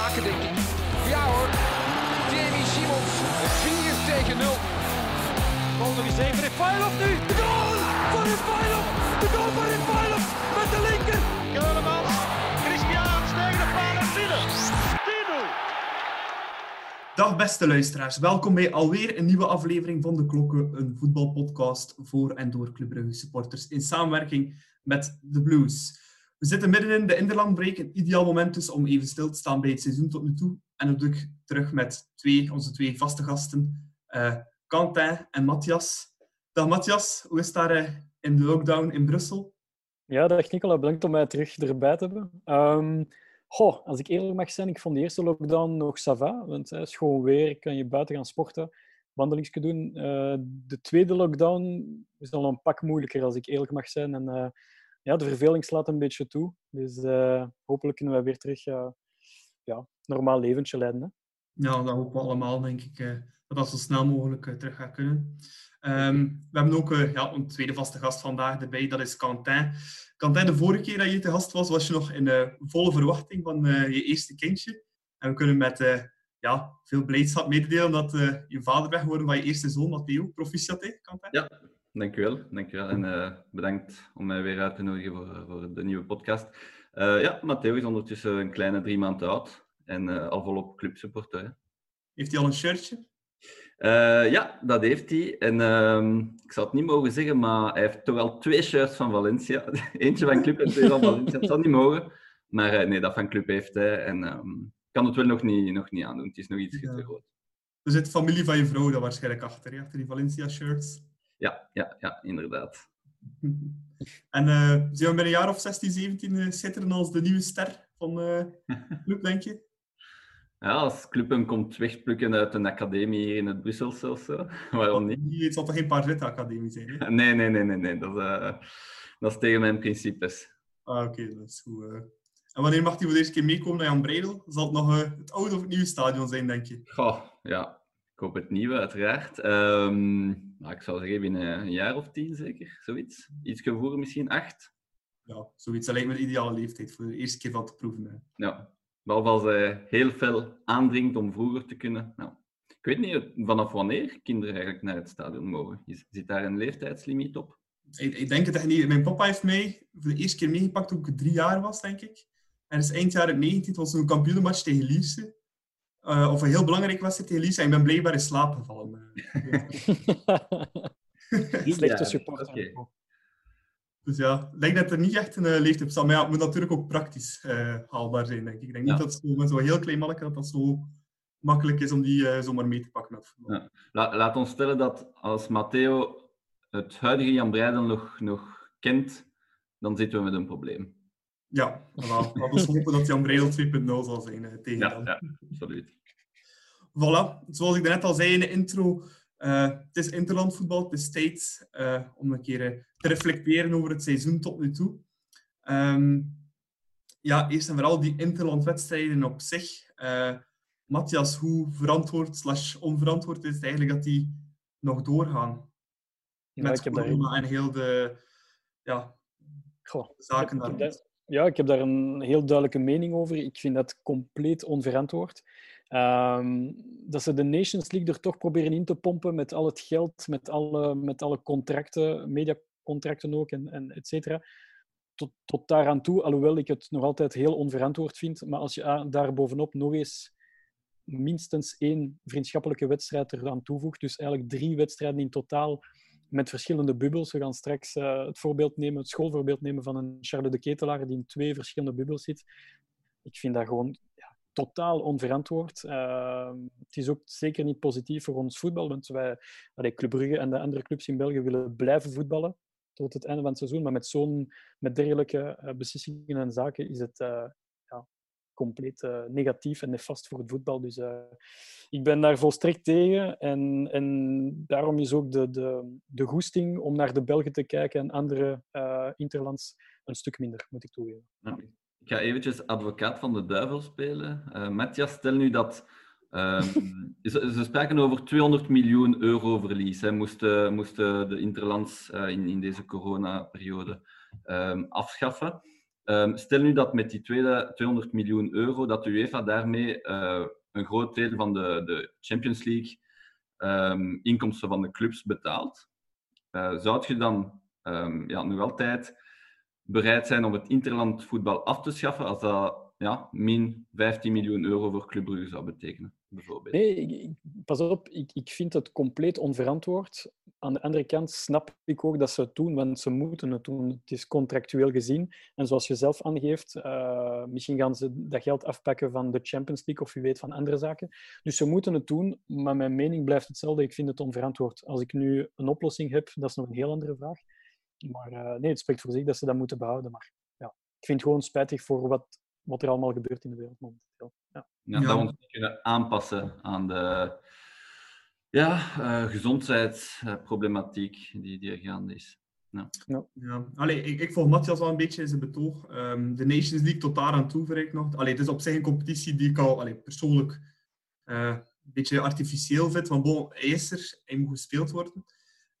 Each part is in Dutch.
maken, denk ik. Ja hoor, Jamie Simons, 4 tegen 0. Goal nog eens even, Refailov nu! De goal van Refailov! De goal van Refailov met de linker! Keulemans, Christian tegen de paal en binnen. 10-0. Dag beste luisteraars, welkom bij alweer een nieuwe aflevering van De Klokken, een voetbalpodcast voor en door Club Brugge supporters in samenwerking met de Blues. We zitten midden in de Interlandbreak, een ideaal moment dus om even stil te staan bij het seizoen tot nu toe. En dat doe terug met twee, onze twee vaste gasten, eh Quentin en Matthias. Dag Matthias, hoe is het daar eh, in de lockdown in Brussel? Ja, dag Nicola, bedankt om mij terug erbij te hebben. Ehm, goh, als ik eerlijk mag zijn, ik vond de eerste lockdown nog ça va, want het is gewoon weer, kan je buiten gaan sporten, wandelingsje doen. Eh, de tweede lockdown is al een pak moeilijker, als ik eerlijk mag zijn. En eh, ja, de verveling slaat een beetje toe. Dus eh, hopelijk kunnen we weer terug eh, ja, normaal leventje leiden. Hè? Ja, dat hopen we allemaal, denk ik, eh, dat dat zo snel mogelijk terug gaat kunnen. Ehm, we hebben ook eh, ja, een tweede vaste gast vandaag erbij, dat is Quentin. Quentin, de vorige keer dat je te gast was, was je nog in eh, volle verwachting van eh, je eerste kindje. En we kunnen met eh, ja, veel blijdschap mededelen dat eh, je vader bent geworden van je eerste zoon, Matteo. Proficiat, hè, Quentin? Ja, dankjewel. dankjewel. En eh, bedankt om mij weer uit te nodigen voor, voor de nieuwe podcast. Eh, ja, Matteo is ondertussen een kleine drie maanden oud en eh, al volop clubsupporter. Heeft hij al een shirtje? Eh, ja, dat heeft hij. En ehm, ik zou het niet mogen zeggen, maar hij heeft toch wel twee shirts van Valencia. Eentje van Club en twee van Valencia. Dat zou niet mogen. Maar eh, nee, dat van Club heeft hij. En ehm, kan het wel nog niet, nog niet aandoen. Het is nog iets Ja. te groot. Er zit familie van je vrouw daar waarschijnlijk achter, hè, achter die Valencia-shirts. Ja, ja, ja, inderdaad. En eh zijn we binnen een jaar of 16, 17 eh, schitteren als de nieuwe ster van eh club, denk je? Ja, als Club hem komt wegplukken uit een academie hier in het Brusselse of zo, waarom niet? Het zal toch geen Parvetta-academie zijn, hè? Nee, nee, nee, nee, nee. Dat, is, dat is tegen mijn principes. Ah, oké, dat is goed. En wanneer mag hij voor de eerste keer meekomen naar Jan Breidel? Zal het nog het oude of het nieuwe stadion zijn, denk je? Goh, ja, ik hoop het nieuwe, uiteraard. Ehm, maar ik zou zeggen binnen een jaar of tien zeker, zoiets. Iets voor misschien acht. Ja, zoiets. Dat lijkt me de ideale leeftijd voor de eerste keer van te proeven. hè. Ja, behalve als hij heel fel aandringt om vroeger te kunnen. Nou, ik weet niet vanaf wanneer kinderen eigenlijk naar het stadion mogen. Zit daar een leeftijdslimiet op? Ik, ik denk het echt niet. Mijn papa heeft mij voor de eerste keer meegepakt toen ik drie jaar was, denk ik. En is eind jaren 19. Het was een kampioenenmatch tegen Lierse. Eh, of een heel belangrijke wedstrijd tegen Lierse. En ik ben blijkbaar in slaap gevallen. eh. Slechte supporter. oké. Dus ja, ik denk dat er niet echt een uh, leeftijd staat. Maar ja, het moet natuurlijk ook praktisch eh, haalbaar zijn, denk ik. Ik denk Ja. niet dat zo, met zo'n heel klein manneke dat dat zo makkelijk is om die eh, zomaar mee te pakken het. Ja. La- laat ons stellen dat als Matteo het huidige Jan Breidel nog, nog kent, dan zitten we met een probleem. Ja, voilà. laten we hopen dat Jan Breidel 2.0 zal zijn eh, tegen Ja, dan. ja absoluut. Voilà, zoals ik net al zei in de intro, eh, het is interlandvoetbal, het is tijd eh, om een keer te reflecteren over het seizoen tot nu toe. Ehm, ja, eerst en vooral die interlandwedstrijden op zich. Eh, Matthias, hoe verantwoord slash onverantwoord is het eigenlijk dat die nog doorgaan? Ja, Met ik heb daar- corona en heel de ja, Goh, zaken daar. Ja, ik heb daar een heel duidelijke mening over. Ik vind dat compleet onverantwoord. Ehm, dat ze de Nations League er toch proberen in te pompen met al het geld, met alle, met alle contracten, mediacontracten ook, en, en et cetera. Tot, tot daaraan toe, alhoewel ik het nog altijd heel onverantwoord vind. Maar als je daar bovenop nog eens minstens één vriendschappelijke wedstrijd eraan toevoegt, dus eigenlijk drie wedstrijden in totaal met verschillende bubbels. We gaan straks eh, het voorbeeld nemen, het schoolvoorbeeld nemen van een Charles de Ketelaar die in twee verschillende bubbels zit. Ik vind dat gewoon ja, totaal onverantwoord. Eh, het is ook zeker niet positief voor ons voetbal, want wij, allee, Club Brugge en de andere clubs in België willen blijven voetballen tot het einde van het seizoen. Maar met zo'n met dergelijke eh, beslissingen en zaken is het eh, compleet eh, negatief en nefast voor het voetbal. Dus eh, ik ben daar volstrekt tegen. En, en daarom is ook de, de, de goesting om naar de Belgen te kijken en andere eh, interlands een stuk minder, moet ik toegeven. Ik ga eventjes advocaat van de duivel spelen. Matthias, stel nu dat... ehm, ze, ze spraken over 200 miljoen euro verlies. Hè, moesten, moesten de interlands in, in deze coronaperiode ehm, afschaffen. Ehm, stel nu dat met die tweede 200 miljoen euro, dat de UEFA daarmee eh, een groot deel van de, de Champions League ehm, inkomsten van de clubs betaalt. Uh, zou je dan um, ja, nog altijd bereid zijn om het interland voetbal af te schaffen als dat ja, min 15 miljoen euro voor Club Brugge zou betekenen? Nee, pas op, ik, ik vind het compleet onverantwoord. Aan de andere kant snap ik ook dat ze het doen, want ze moeten het doen. Het is contractueel gezien. En zoals je zelf aangeeft, uh, misschien gaan ze dat geld afpakken van de Champions League of wie weet van andere zaken. Dus ze moeten het doen, maar mijn mening blijft hetzelfde. Ik vind het onverantwoord. Als ik nu een oplossing heb, dat is nog een heel andere vraag. Maar uh, nee, het spreekt voor zich dat ze dat moeten behouden. Maar ja, ik vind het gewoon spijtig voor wat, wat er allemaal gebeurt in de wereld. Ja. Ja, dat we ons kunnen aanpassen aan de ja, uh, gezondheidsproblematiek die, die er gaande is. Ja. Ja. ja. Allee, ik, ik volg Matthias al een beetje in zijn betoog. Um, de Nations League tot daar aan toe, ik nog. Allee, het is op zich een competitie die ik al allee, persoonlijk uh, een beetje artificieel vind. Want bon, hij is er, hij moet gespeeld worden.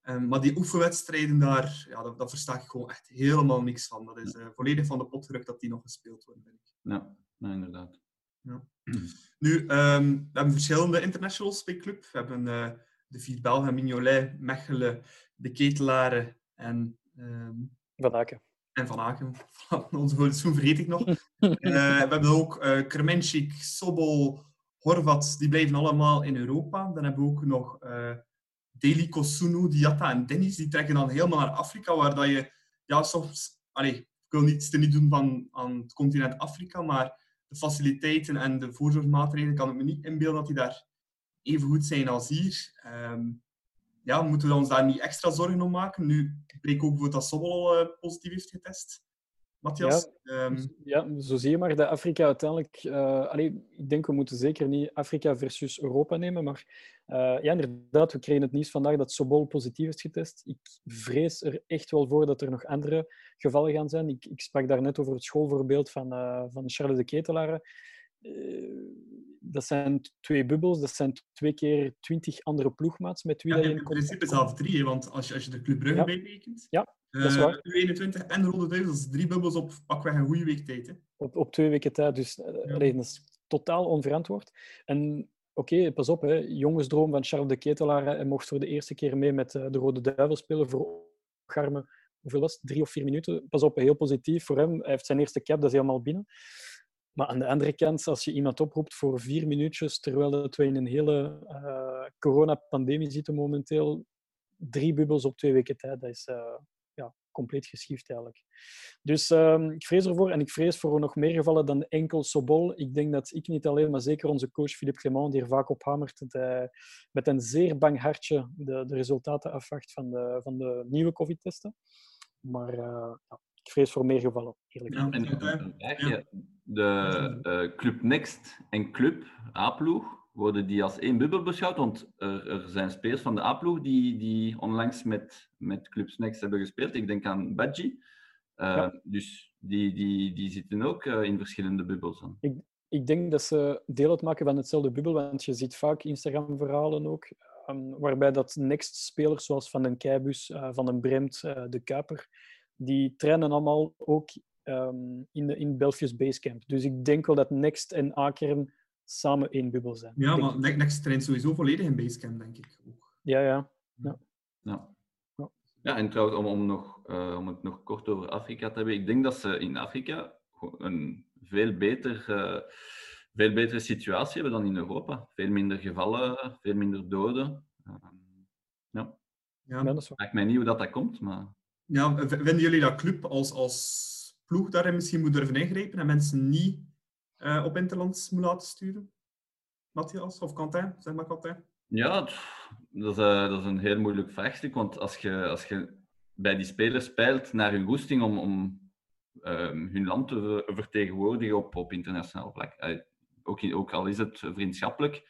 Um, maar die oefenwedstrijden daar, ja, daar, daar versta ik gewoon echt helemaal niks van. Dat is uh, volledig van de pot gerukt dat die nog gespeeld worden, denk ik. Ja, ja inderdaad. Ja. Nu, um, we hebben verschillende internationals bij club. We hebben uh, de vier Belgen, Mignolet, Mechelen, de Ketelaren en... Um, Van Aken. En Van Aken. Onze schoen vergeet ik nog. uh, we hebben ook uh, Kremenchik, Sobol, Horvat. Die blijven allemaal in Europa. Dan hebben we ook nog uh, Deli Kosunu, Diatta en Dennis. Die trekken dan helemaal naar Afrika, waar dat je... Ja, soms... Allee, ik wil niets te niet doen van aan het continent Afrika, maar faciliteiten en de voorzorgsmaatregelen kan ik me niet inbeelden dat die daar even goed zijn als hier. Um, ja, moeten we ons daar niet extra zorgen om maken? Nu bleek ook voor dat Sobbel al uh, positief heeft getest. Matthias? Ja, um... ja, zo zie je maar dat Afrika uiteindelijk... Uh, allee, ik denk we moeten zeker niet Afrika versus Europa nemen, maar uh, ja, inderdaad, we kregen het nieuws vandaag dat Sobol positief is getest. Ik vrees er echt wel voor dat er nog andere gevallen gaan zijn. Ik, ik sprak daar net over het schoolvoorbeeld van, uh, van Charles de Ketelaren. dat zijn twee bubbels, dat zijn twee keer twintig andere ploegmaats met wie ja, in principe zelf drie, want als je, als je de Club Brugge ja. bijrekent, ja, dat is waar. U21 en Rode Duivels, drie bubbels op pakweg een goede week tijd. Hè? Op, op twee weken tijd, dus ja. allee, dat is totaal onverantwoord. En oké, okay, pas op, hè. jongensdroom van Charles de Ketelaar. Hij mocht voor de eerste keer mee met de Rode Duivel spelen voor Garme. Hoeveel was het? Drie of vier minuten. Pas op, heel positief voor hem. Hij heeft zijn eerste cap, dat is helemaal binnen. Maar aan de andere kant, als je iemand oproept voor vier minuutjes, terwijl dat we in een hele uh, coronapandemie zitten momenteel, drie bubbels op twee weken tijd, dat is uh, compleet geschift eigenlijk. Dus uh, ik vrees ervoor en ik vrees voor nog meer gevallen dan enkel Sobol. Ik denk dat ik niet alleen, maar zeker onze coach Philippe Clement, die er vaak op hamert, dat hij met een zeer bang hartje de, de resultaten afwacht van de, van de nieuwe COVID-testen. Maar uh, ja, ik vrees voor meer gevallen, eerlijk ja, en, en, en, de uh, Club Next en Club A-ploeg, worden die als één bubbel beschouwd? Want er, er zijn spelers van de A-ploeg die, die onlangs met, met Club Next hebben gespeeld. Ik denk aan Badji. Uh, ja. Dus die, die, die zitten ook uh, in verschillende bubbels. Dan. Ik, ik denk dat ze deel uitmaken van hetzelfde bubbel, want je ziet vaak Instagram-verhalen ook, um, waarbij dat Next-spelers zoals Van den Keibus, uh, Van den Bremt, de Kuiper, die trainen allemaal ook um, in, de, in Belfius Basecamp. Dus ik denk wel dat Next en Akern samen één bubbel zijn. Ja, maar ik. Next traint sowieso volledig in Basecamp, denk ik. Ook. Ja, ja. ja. ja. ja. ja en trouwens, om, om, nog, uh, om het nog kort over Afrika te hebben. Ik denk dat ze in Afrika een veel, beter, uh, veel betere situatie hebben dan in Europa. Veel minder gevallen, veel minder doden. Uh, ja. Ja, dat is Ik weet niet hoe dat, dat komt, maar... Ja, vinden jullie dat club als, als ploeg daarin misschien moet durven ingrijpen en mensen niet uh, op interlands moet laten sturen? Matthias of Quentin? Zeg maar Quentin. Ja, dat is, uh, dat is een heel moeilijk vraagstuk. Want als je, als je bij die spelers speilt naar hun goesting om, om um, hun land te vertegenwoordigen op, op internationaal vlak, uh, ook, ook al is het vriendschappelijk,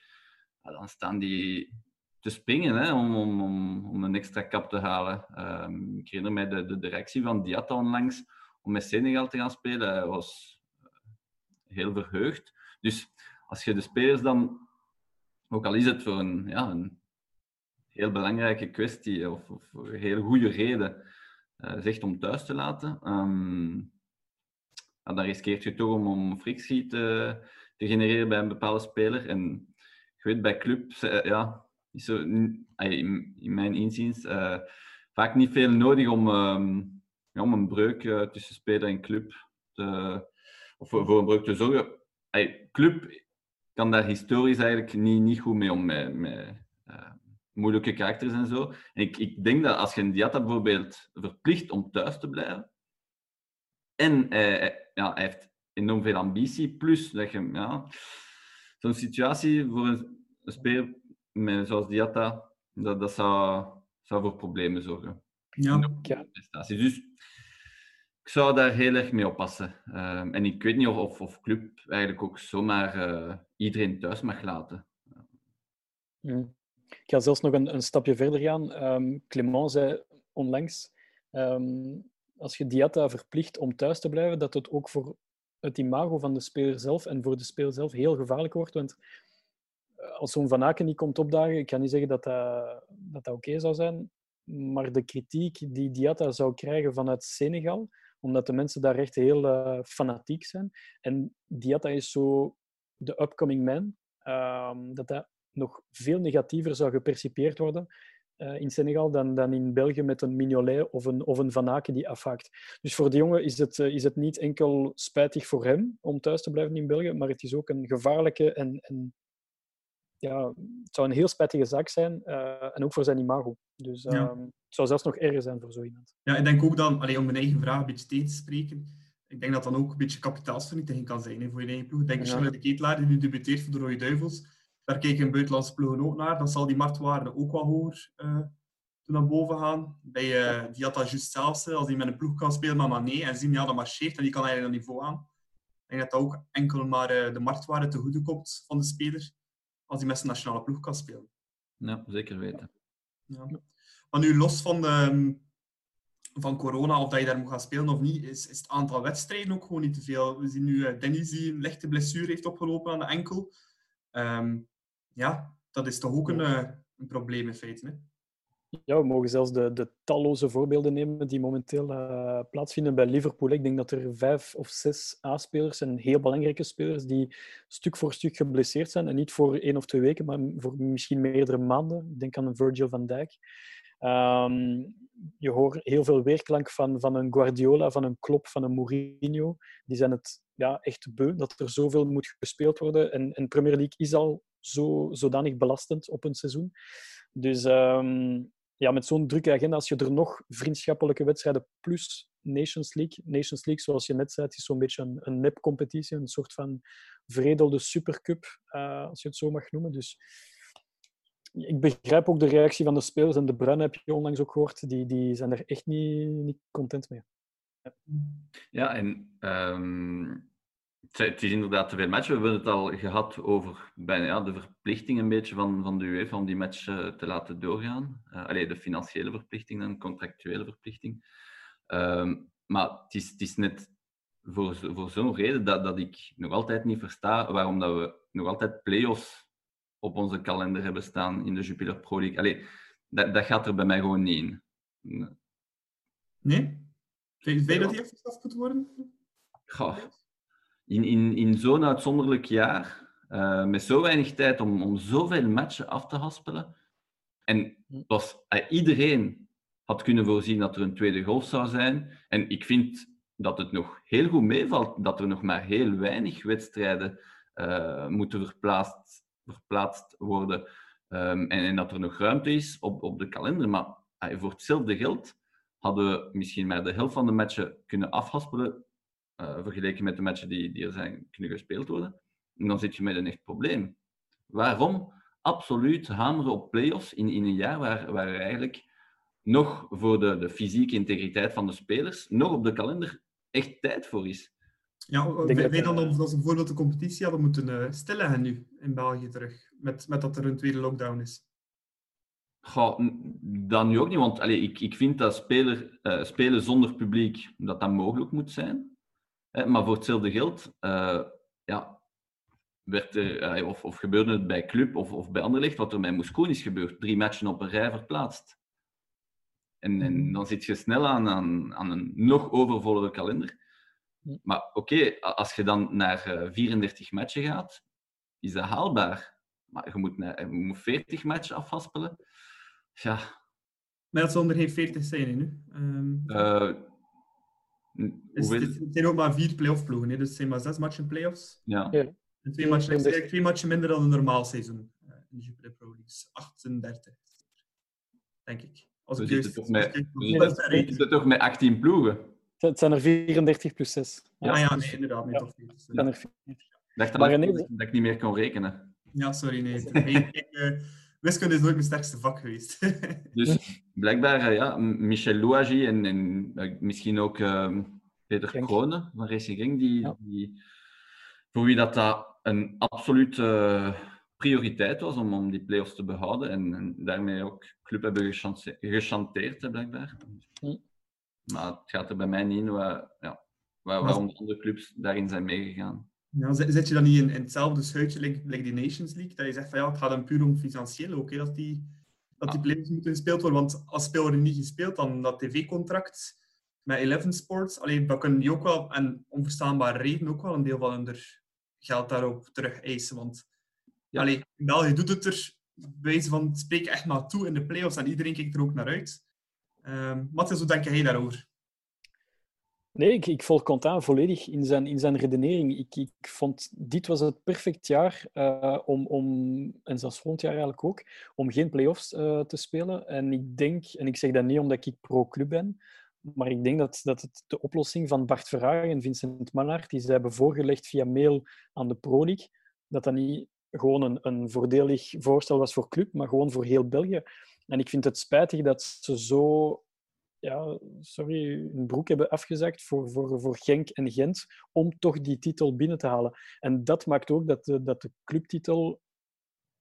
dan staan die te springen hè, om, om, om, een extra kap te halen. Um, ik herinner mij de, de directie van Diatta onlangs om met Senegal te gaan spelen. Was heel verheugd. Dus als je de spelers dan, ook al is het voor een, ja, een heel belangrijke kwestie of, of een heel goede reden, uh, zegt om thuis te laten, um, dan riskeert je toch om, om frictie te, te genereren bij een bepaalde speler. En ik weet, bij clubs, eh, ja, is zo, in, in mijn inziens, uh, vaak niet veel nodig om, um, ja, om een breuk tussen speler en club te, of voor, een breuk te zorgen. Ay, club kan daar historisch eigenlijk niet, niet goed mee om, met, met uh, moeilijke karakters en zo. En ik, ik denk dat als je een Diatta bijvoorbeeld verplicht om thuis te blijven, en ja, hij heeft enorm veel ambitie, plus dat je ja, zo'n situatie voor een, een speler met, zoals Diatta, dat, dat zou, zou voor problemen zorgen. Ja. Prestaties. Dus ik zou daar heel erg mee oppassen. Um, en ik weet niet of, of, club eigenlijk ook zomaar uh, iedereen thuis mag laten. Mm. Ik ga zelfs nog een, een stapje verder gaan. Um, Clement zei onlangs, um, als je Diatta verplicht om thuis te blijven, dat het ook voor het imago van de speler zelf en voor de speler zelf heel gevaarlijk wordt. Want eh, als zo'n Van Aken niet komt opdagen, ik kan niet zeggen dat dat, dat, dat oké zou zijn, maar de kritiek die Diatta zou krijgen vanuit Senegal, omdat de mensen daar echt heel uh, fanatiek zijn. En Diatta is zo de upcoming man, um, dat dat nog veel negatiever zou gepercipieerd worden uh, in Senegal dan, dan in België met een Mignolet of een, of een Van Aken die afhaakt. Dus voor de jongen is het, uh, is het niet enkel spijtig voor hem om thuis te blijven in België, maar het is ook een gevaarlijke en, en ja, het zou een heel spijtige zaak zijn. Uh, en ook voor zijn imago. Dus ja. Ehm, zou zelfs nog erger zijn voor zo iemand. Ja, ik denk ook dan, allee, om mijn eigen vraag een beetje tegen te spreken, ik denk dat dan ook een beetje kapitaalsvernietiging kan zijn hè, voor je eigen ploeg. Ik denk ja. Charles de Ketelaar, die nu debuteert voor de Rode Duivels, daar kijken buitenlandse ploegen ook naar. Dan zal die marktwaarde ook wel hoger uh, naar boven gaan. Bij uh, die had dat juist zelfs, als hij met een ploeg kan spelen met Mané en zien ja, dat marcheert en die kan eigenlijk een niveau aan. Ik denk dat dat ook enkel maar uh, de marktwaarde te goede komt van de speler als hij met zijn nationale ploeg kan spelen. Ja, zeker weten. Ja. Maar nu los van, de, van corona, of dat je daar moet gaan spelen of niet, is, is het aantal wedstrijden ook gewoon niet te veel. We zien nu Dennis die een lichte blessure heeft opgelopen aan de enkel. Um, ja, dat is toch ook een, uh, een probleem in feite. Hè? Ja, we mogen zelfs de, de talloze voorbeelden nemen die momenteel uh, plaatsvinden bij Liverpool. Ik denk dat er vijf of zes A-spelers en heel belangrijke spelers die stuk voor stuk geblesseerd zijn. En niet voor één of twee weken, maar voor misschien meerdere maanden. Ik denk aan Virgil van Dijk. Um, je hoort heel veel weerklank van, van een Guardiola, van een Klopp, van een Mourinho. Die zijn het ja, echt beu dat er zoveel moet gespeeld worden. En, Premier League is al zo, zodanig belastend op een seizoen. Dus um, ja, met zo'n drukke agenda, als je er nog vriendschappelijke wedstrijden plus Nations League. Nations League, zoals je net zei, is zo'n beetje een, een nep-competitie, een soort van veredelde supercup, uh, als je het zo mag noemen. Dus ik begrijp ook de reactie van de spelers. En de Bruin heb je onlangs ook gehoord, die, die zijn er echt niet, niet content mee. Ja, en um, het is inderdaad te veel matchen. We hebben het al gehad over bijna, ja, de verplichting een beetje van, van de UEFA om die match uh, te laten doorgaan. Uh, allee, de financiële verplichting en contractuele verplichting. Um, maar het is, het is net voor, voor zo'n reden dat, dat ik nog altijd niet versta waarom dat we nog altijd play-offs op onze kalender hebben staan in de Jupiler Pro League. Allee, dat, dat gaat er bij mij gewoon niet in. Nee? nee? Vind je dat die afgeschaft moet worden? Goh. In, in, in zo'n uitzonderlijk jaar, uh, met zo weinig tijd om, om zoveel matchen af te haspelen. En was, uh, iedereen had kunnen voorzien dat er een tweede golf zou zijn. En ik vind dat het nog heel goed meevalt dat er nog maar heel weinig wedstrijden uh, moeten verplaatst verplaatst worden um, en, en, dat er nog ruimte is op, op de kalender. Maar voor hetzelfde geld hadden we misschien maar de helft van de matchen kunnen afhaspelen, uh, vergeleken met de matchen die, die er zijn kunnen gespeeld worden. En dan zit je met een echt probleem. Waarom absoluut hameren op play-offs in, in een jaar waar, waar er eigenlijk nog voor de, de fysieke integriteit van de spelers, nog op de kalender echt tijd voor is? Ja, wij dan dat ze bijvoorbeeld de competitie hadden moeten uh, stilleggen nu in België terug, met, met dat er een tweede lockdown is. Goh, dan nu ook niet, want allee, ik, ik vind dat speler, uh, spelen zonder publiek, dat dat mogelijk moet zijn. Hè, maar voor hetzelfde geld, uh, ja, werd er, of, of gebeurde het bij club of, of bij Anderlecht, wat er bij Moskou is gebeurd, drie matchen op een rij verplaatst. En, en dan zit je snel aan, aan, aan een nog overvollere kalender. Maar oké, als je dan naar eh, 34 matchen gaat, is dat haalbaar. Maar je moet, naar- je moet 40 matchen afhaspelen. Ja, Maar dat zal er geen 40 zijn nu. Ehm, eh, dus hoeveel? het, het zijn ook maar vier playoff ploegen. Hè. Dus het zijn maar zes matchen playoffs. Ja. Ja. En twee matchen, dat is 34. eigenlijk twee matchen minder dan een normaal seizoen eh, in de Jupiler Pro League. Dus 38. Denk ik. Als We ik zitten juist- toch met, als ik we juist- zitten- we zitten toch met 18 ploegen. Het zijn er 34 plus 6. Ja, ja, nee, inderdaad. Nee, Ja. toch niet. Het zijn er Ik dacht Maar dat, ik, dat ik niet meer kon rekenen. Ja, sorry, nee. ik, eh, wiskunde is nooit mijn sterkste vak geweest. Dus blijkbaar, eh, ja, Michel Louagie en, en eh, misschien ook Peter Genk. Kronen van Racing Genk, die, Ja. die, voor wie dat, dat een absolute prioriteit was om, om die play-offs te behouden en, en daarmee ook club hebben gechanteerd, hè, blijkbaar. Hm. Maar het gaat er bij mij niet in waar, ja, waar, waarom de andere clubs daarin zijn meegegaan. Ja, zit je dan niet in, in hetzelfde schuitje, like, like die Nations League, dat je zegt van ja, het gaat dan puur om financieel ook, hè, dat die, dat die playoffs moeten gespeeld worden. Want als speler niet gespeeld, dan dat tv-contract met Eleven Sports, alleen dan kunnen die ook wel, en onverstaanbare reden, ook wel een deel van hun geld daarop terug eisen. Want Ja. allee, in België doet het er bij wijze van spreken echt maar toe in de playoffs en iedereen kijkt er ook naar uit. Um, Matthias, hoe denk jij daarover? Nee, ik, ik volg Contaan volledig in zijn, in zijn redenering. Ik, ik vond dit was het perfect jaar uh, om, om, en zelfs volgend jaar eigenlijk ook, om geen play-offs uh, te spelen. En ik denk, en ik zeg dat niet omdat ik pro-club ben, maar ik denk dat, dat het de oplossing van Bart Verhagen en Vincent Mannaert, die ze hebben voorgelegd via mail aan de Pro League, dat dat niet gewoon een, een voordelig voorstel was voor club, maar gewoon voor heel België. En ik vind het spijtig dat ze zo ja, sorry, hun broek hebben afgezakt voor, voor, voor Genk en Gent om toch die titel binnen te halen. En dat maakt ook dat de, dat de clubtitel,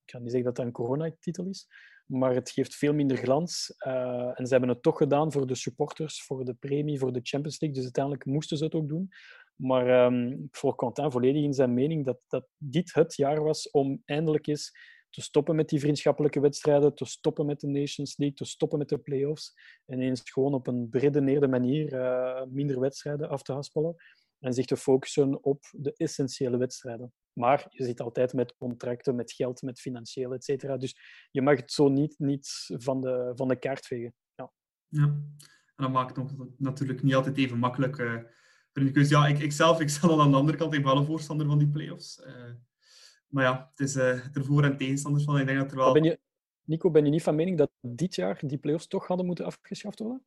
ik kan niet zeggen dat dat een coronatitel is, maar het geeft veel minder glans. Uh, en ze hebben het toch gedaan voor de supporters, voor de premie, voor de Champions League. Dus uiteindelijk moesten ze het ook doen. Maar um, ik volg Quentin volledig in zijn mening dat, dat dit het jaar was om eindelijk eens te stoppen met die vriendschappelijke wedstrijden, te stoppen met de Nations League, te stoppen met de play-offs en eens gewoon op een beredeneerde manier uh, minder wedstrijden af te haspelen en zich te focussen op de essentiële wedstrijden. Maar je zit altijd met contracten, met geld, met financieel, et cetera. Dus je mag het zo niet, niet van, de, van de kaart vegen. Ja. ja, en dat maakt het natuurlijk niet altijd even makkelijk. Dus ja, ik, ik zelf, ik dan aan de andere kant, ik ben wel een voorstander van die play-offs. Uh, maar ja, het is uh, er voor- en tegenstanders van. Ik denk dat er wel... Ben je, Nico, ben je niet van mening dat dit jaar die play-offs toch hadden moeten afgeschaft worden?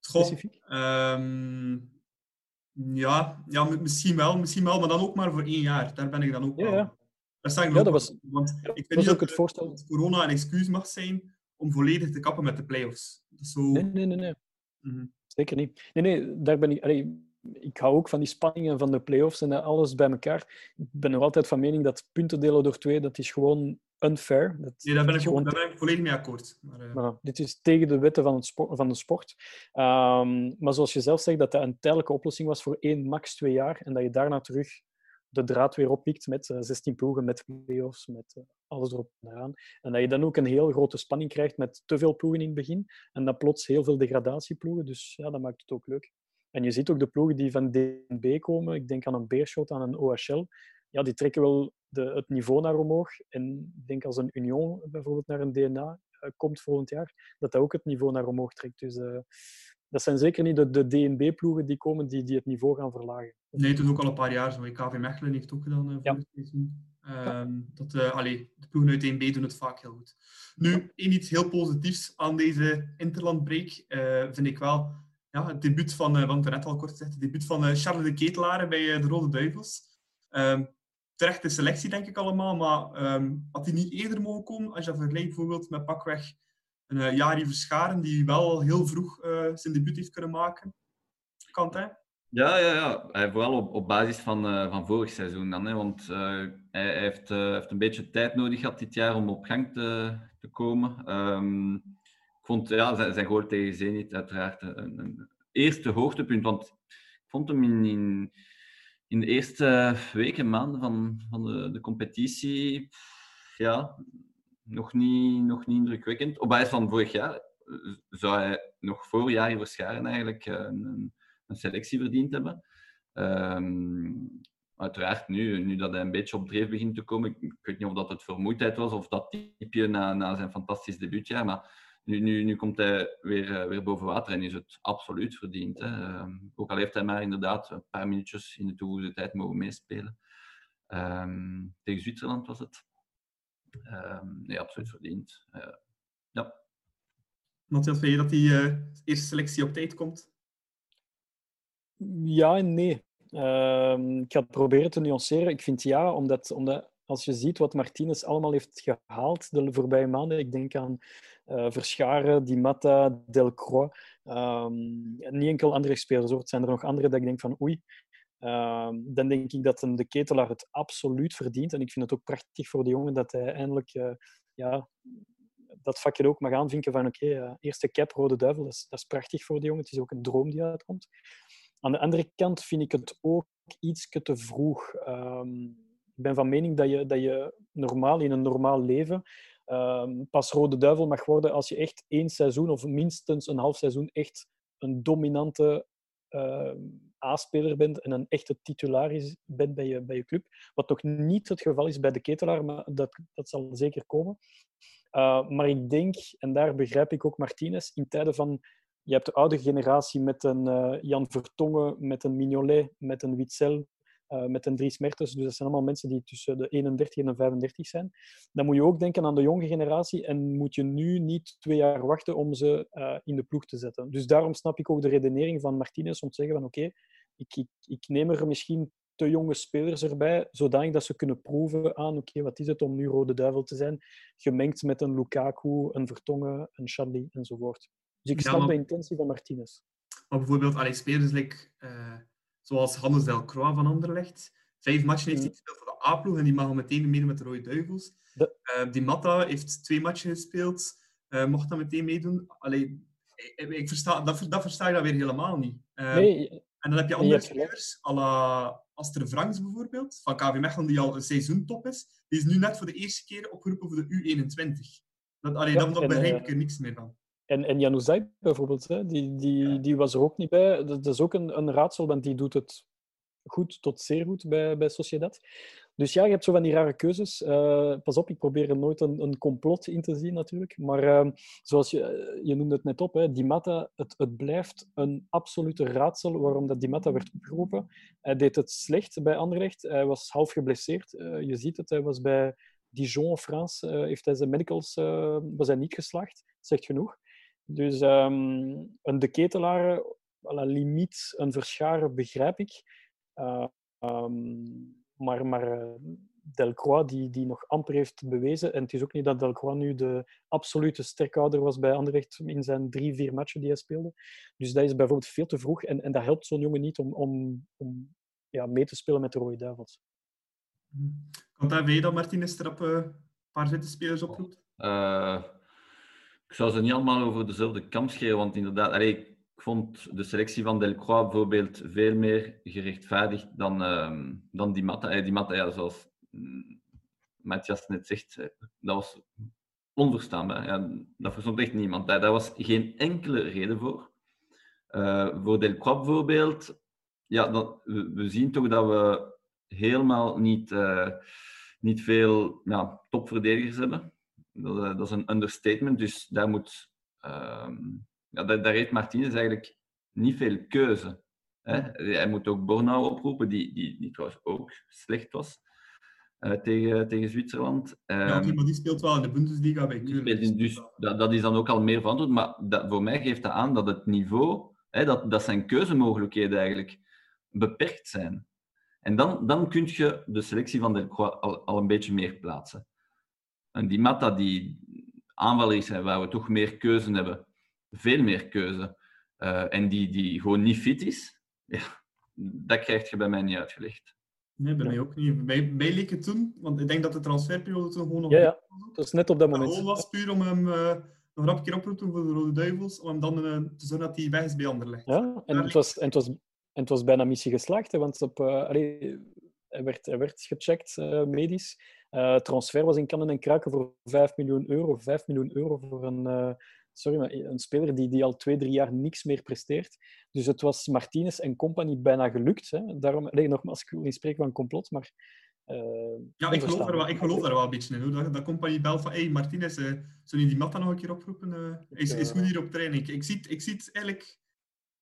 Goh, Specifiek? Um, ja, ja, misschien wel, misschien wel, maar dan ook maar voor één jaar. Daar ben ik dan ook ja, wel... Ja. Daar sta ik ja, dat was, Want ik vind niet dat het voorstel. dat corona een excuus mag zijn om volledig te kappen met de play-offs. Zo... Nee, nee, nee. nee. Mm -hmm. Zeker niet. Nee, nee, daar ben ik... Allee, ik hou ook van die spanningen van de play-offs en alles bij elkaar. Ik ben nog altijd van mening dat punten delen door twee, dat is gewoon unfair. Dat, nee, daar ben, ik, gewoon... daar ben ik volledig mee akkoord. Maar, uh... nou, dit is tegen de wetten van, het sport, van de sport. Um, maar zoals je zelf zegt, dat dat een tijdelijke oplossing was voor één, max twee jaar. En dat je daarna terug de draad weer oppikt met uh, 16 ploegen, met play-offs, met uh, alles erop en eraan. En dat je dan ook een heel grote spanning krijgt met te veel ploegen in het begin. En dan plots heel veel degradatieploegen. Dus ja, dat maakt het ook leuk. En je ziet ook de ploegen die van DNB komen, ik denk aan een Beerschot, aan een OHL, ja, die trekken wel de, het niveau naar omhoog. En ik denk als een Union bijvoorbeeld naar een DNA uh, komt volgend jaar, dat dat ook het niveau naar omhoog trekt. Dus uh, dat zijn zeker niet de, de DNB-ploegen die komen die, die het niveau gaan verlagen. Nee, is ook al een paar jaar zo. KV Mechelen heeft ook gedaan uh, voor ja. het seizoen. Um, dat, allee, de ploegen uit DNB doen het vaak heel goed. Nu, één iets heel positiefs aan deze interlandbreak vind ik wel het debuut van, uh, want net al kort gezegd, het debuut van uh, Charles de Ketelaar bij uh, de Rode Duivels. Um, terechte selectie, denk ik allemaal, maar um, had hij niet eerder mogen komen als je dat vergelijkt bijvoorbeeld met pakweg een Jari Verscharen, die wel heel vroeg zijn debuut heeft kunnen maken. Kan hij? Ja, ja, ja. Hij, vooral op, basis van, van vorig seizoen dan. Hè, want hij, heeft, heeft een beetje tijd nodig gehad dit jaar om op gang te, te komen. Um, vond ja, zijn, zijn goal tegen Zenit uiteraard een, eerste hoogtepunt. Want ik vond hem in, in, de eerste weken, maanden van, van de, de competitie ja, nog, niet, nog niet indrukwekkend. Op basis van vorig jaar zou hij nog voor Jari Verscharen eigenlijk een, een, een selectie verdiend hebben. Ehm, uiteraard, nu, nu dat hij een beetje op dreef begint te komen, ik, ik weet niet of dat het vermoeidheid was of dat typje na, na zijn fantastisch debuutjaar, maar nu, nu, nu komt hij weer, eh, weer boven water en is het absoluut verdiend. Hè. Ehm, ook al heeft hij maar inderdaad een paar minuutjes in de toegevoegde tijd mogen meespelen. Ehm, tegen Zwitserland was het. Um, nee, absoluut verdiend. Uh, ja. Matthias, vind je dat die uh, eerste selectie op tijd komt? Ja en nee. Uh, ik ga het proberen te nuanceren. Ik vind ja, omdat, omdat als je ziet wat Martinez allemaal heeft gehaald de voorbije maanden, ik denk aan uh, Verscharen, Di Matta, Delcroix, um, niet enkel andere spelers, hoor. het zijn er nog andere dat ik denk van oei, um, dan denk ik dat de ketelaar het absoluut verdient. En ik vind het ook prachtig voor de jongen dat hij eindelijk uh, ja, dat vakje ook mag aanvinken van oké, uh, eerste cap, Rode Duivel, dat is, dat is prachtig voor de jongen. Het is ook een droom die uitkomt. Aan de andere kant vind ik het ook iets te vroeg. Um, ik ben van mening dat je, dat je normaal in een normaal leven um, pas Rode Duivel mag worden als je echt één seizoen of minstens een half seizoen echt een dominante uh, A-speler bent en een echte titularis bent bij je, bij je club. Wat nog niet het geval is bij de ketelaar, maar dat, dat zal zeker komen. Uh, maar ik denk, en daar begrijp ik ook Martinez, in tijden van je hebt de oude generatie met een uh, Jan Vertongen, met een Mignolet, met een Witzel, uh, met een Dries Mertens. Dus dat zijn allemaal mensen die tussen de 31 en de 35 zijn. Dan moet je ook denken aan de jonge generatie en moet je nu niet twee jaar wachten om ze uh, in de ploeg te zetten. Dus daarom snap ik ook de redenering van Martinez om te zeggen van oké, okay, ik, ik, ik neem er misschien te jonge spelers erbij, zodanig dat ze kunnen proeven aan oké, okay, wat is het om nu Rode Duivel te zijn, gemengd met een Lukaku, een Vertongen, een Charlie enzovoort. Dus ik snap ja, maar... de intentie van Martinez. Maar bijvoorbeeld, allee, spelers like, uh, zoals Hannes Delcroix van Anderlecht. Vijf matchen heeft hij gespeeld voor de A-ploeg en die mag meteen meedoen met de Rode Duivels. De... Uh, die Matta heeft twee matchen gespeeld, uh, mocht dan meteen meedoen. Allee, ik, ik versta, dat, dat versta ik dan weer helemaal niet. Uh, nee, en dan heb je andere spelers, à la Aster Franks bijvoorbeeld, van KV Mechelen, die al een seizoen top is. Die is nu net voor de eerste keer opgeroepen voor de U21. Dat, allee, ja, dan begrijp ik er niks meer van. En, en Januzaj bijvoorbeeld, hè, die, die, die was er ook niet bij. Dat, is ook een, een raadsel, want die doet het goed tot zeer goed bij, bij Sociedad. Dus ja, je hebt zo van die rare keuzes. Uh, pas op, ik probeer er nooit een, een complot in te zien natuurlijk. Maar uh, zoals je, je noemde het net op, hè, Di Matta, het, het blijft een absolute raadsel waarom dat Di Matta werd opgeroepen. Hij deed het slecht bij Anderlecht. Hij was half geblesseerd. Uh, je ziet het, hij was bij Dijon, France, heeft hij zijn medicals was hij niet geslaagd. Zegt genoeg. Dus um, een de ketelaar, à la limiet, een verscharen begrijp ik. Uh, um, maar maar uh, Delcroix, die, die nog amper heeft bewezen. En het is ook niet dat Delcroix nu de absolute sterkhouder was bij Anderlecht in zijn drie, vier matchen die hij speelde. Dus dat is bijvoorbeeld veel te vroeg. En, en dat helpt zo'n jongen niet om, om, om ja, mee te spelen met de Rode Duivels. Komt dat weet dat Martinez er op uh, een paar zitten spelers oproept? Uh, ik zou ze niet allemaal over dezelfde kam scheren, want inderdaad, ik vond de selectie van Delcroix bijvoorbeeld veel meer gerechtvaardigd dan, uh, dan die Matta. Die Matta, ja, zoals Matthias net zegt, dat was onverstaanbaar. Ja, dat verstond echt niemand. Daar, was geen enkele reden voor. Uh, voor Delcroix bijvoorbeeld, ja, dat, we, zien toch dat we helemaal niet, uh, niet veel ja, topverdedigers hebben. Dat, eh, dat, is een understatement, dus daar moet... Uh, ja, daar, daar, heeft Martinez eigenlijk niet veel keuze. Hè? Hij moet ook Bornau oproepen, die, die, die trouwens ook slecht was. Uh, tegen, tegen Zwitserland. Um, ja, maar die speelt wel in de Bundesliga bij Keulen. Dus dat, dat, is dan ook al meer verantwoord. Maar dat, voor mij geeft dat aan dat het niveau, hè, dat, dat zijn keuzemogelijkheden eigenlijk beperkt zijn. En dan, dan kun je de selectie van Delcroix al, al een beetje meer plaatsen. En die Matta, die aanval is, waar we toch meer keuze hebben, veel meer keuze, uh, en die, die gewoon niet fit is, ja, dat krijg je bij mij niet uitgelegd. Nee, bij mij ook niet. Bij mij leek het toen, want ik denk dat de transferperiode toen gewoon nog... Ja, ja. dat is net op dat moment. Het was puur om hem uh, nog een keer op te roepen voor de Rode Duivels, om hem dan uh, te zorgen dat hij weg is bij Anderlecht. Ja, en het, was, en, het was, en het was bijna missie geslaagd, hè, want op, uh, allee, hij, werd, hij werd gecheckt medisch eh, transfer was in kannen en kruiken voor 5 miljoen euro. 5 miljoen euro voor een, eh, sorry, maar een speler die, die al twee, drie jaar niks meer presteert. Dus het was Martinez en compagnie bijna gelukt. Hè. Daarom, nee, nogmaals, ik wil niet spreken van complot, maar... eh, Ja, ik geloof, er wel, ik geloof daar wel een beetje in. Hoor. Dat, dat compagnie belt van, hey Martinez, zou je die Matta nog een keer oproepen? Eh, is, is goed hier op training. Ik, zie, het- ik zie het eigenlijk...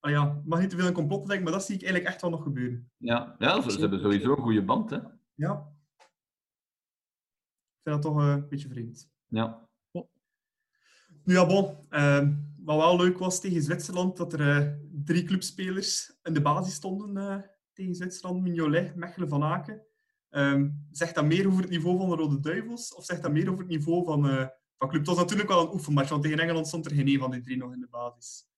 Ah ja, mag niet te veel in complot denken, maar dat zie ik eigenlijk echt wel nog gebeuren. Ja, ja ze, ze hebben sowieso een goede band. Hè? Ja. Vind dat toch eh, een beetje vreemd. Ja. Nu ja, bon. ehm, wat wel leuk was tegen Zwitserland, dat er eh, drie clubspelers in de basis stonden eh, tegen Zwitserland. Mignolet, Mechelen, Van Aken. Ehm, zegt dat meer over het niveau van de Rode Duivels? Of zegt dat meer over het niveau van, eh van club? Het was natuurlijk wel een oefenmatch, want tegen Engeland stond er geen een van die drie nog in de basis.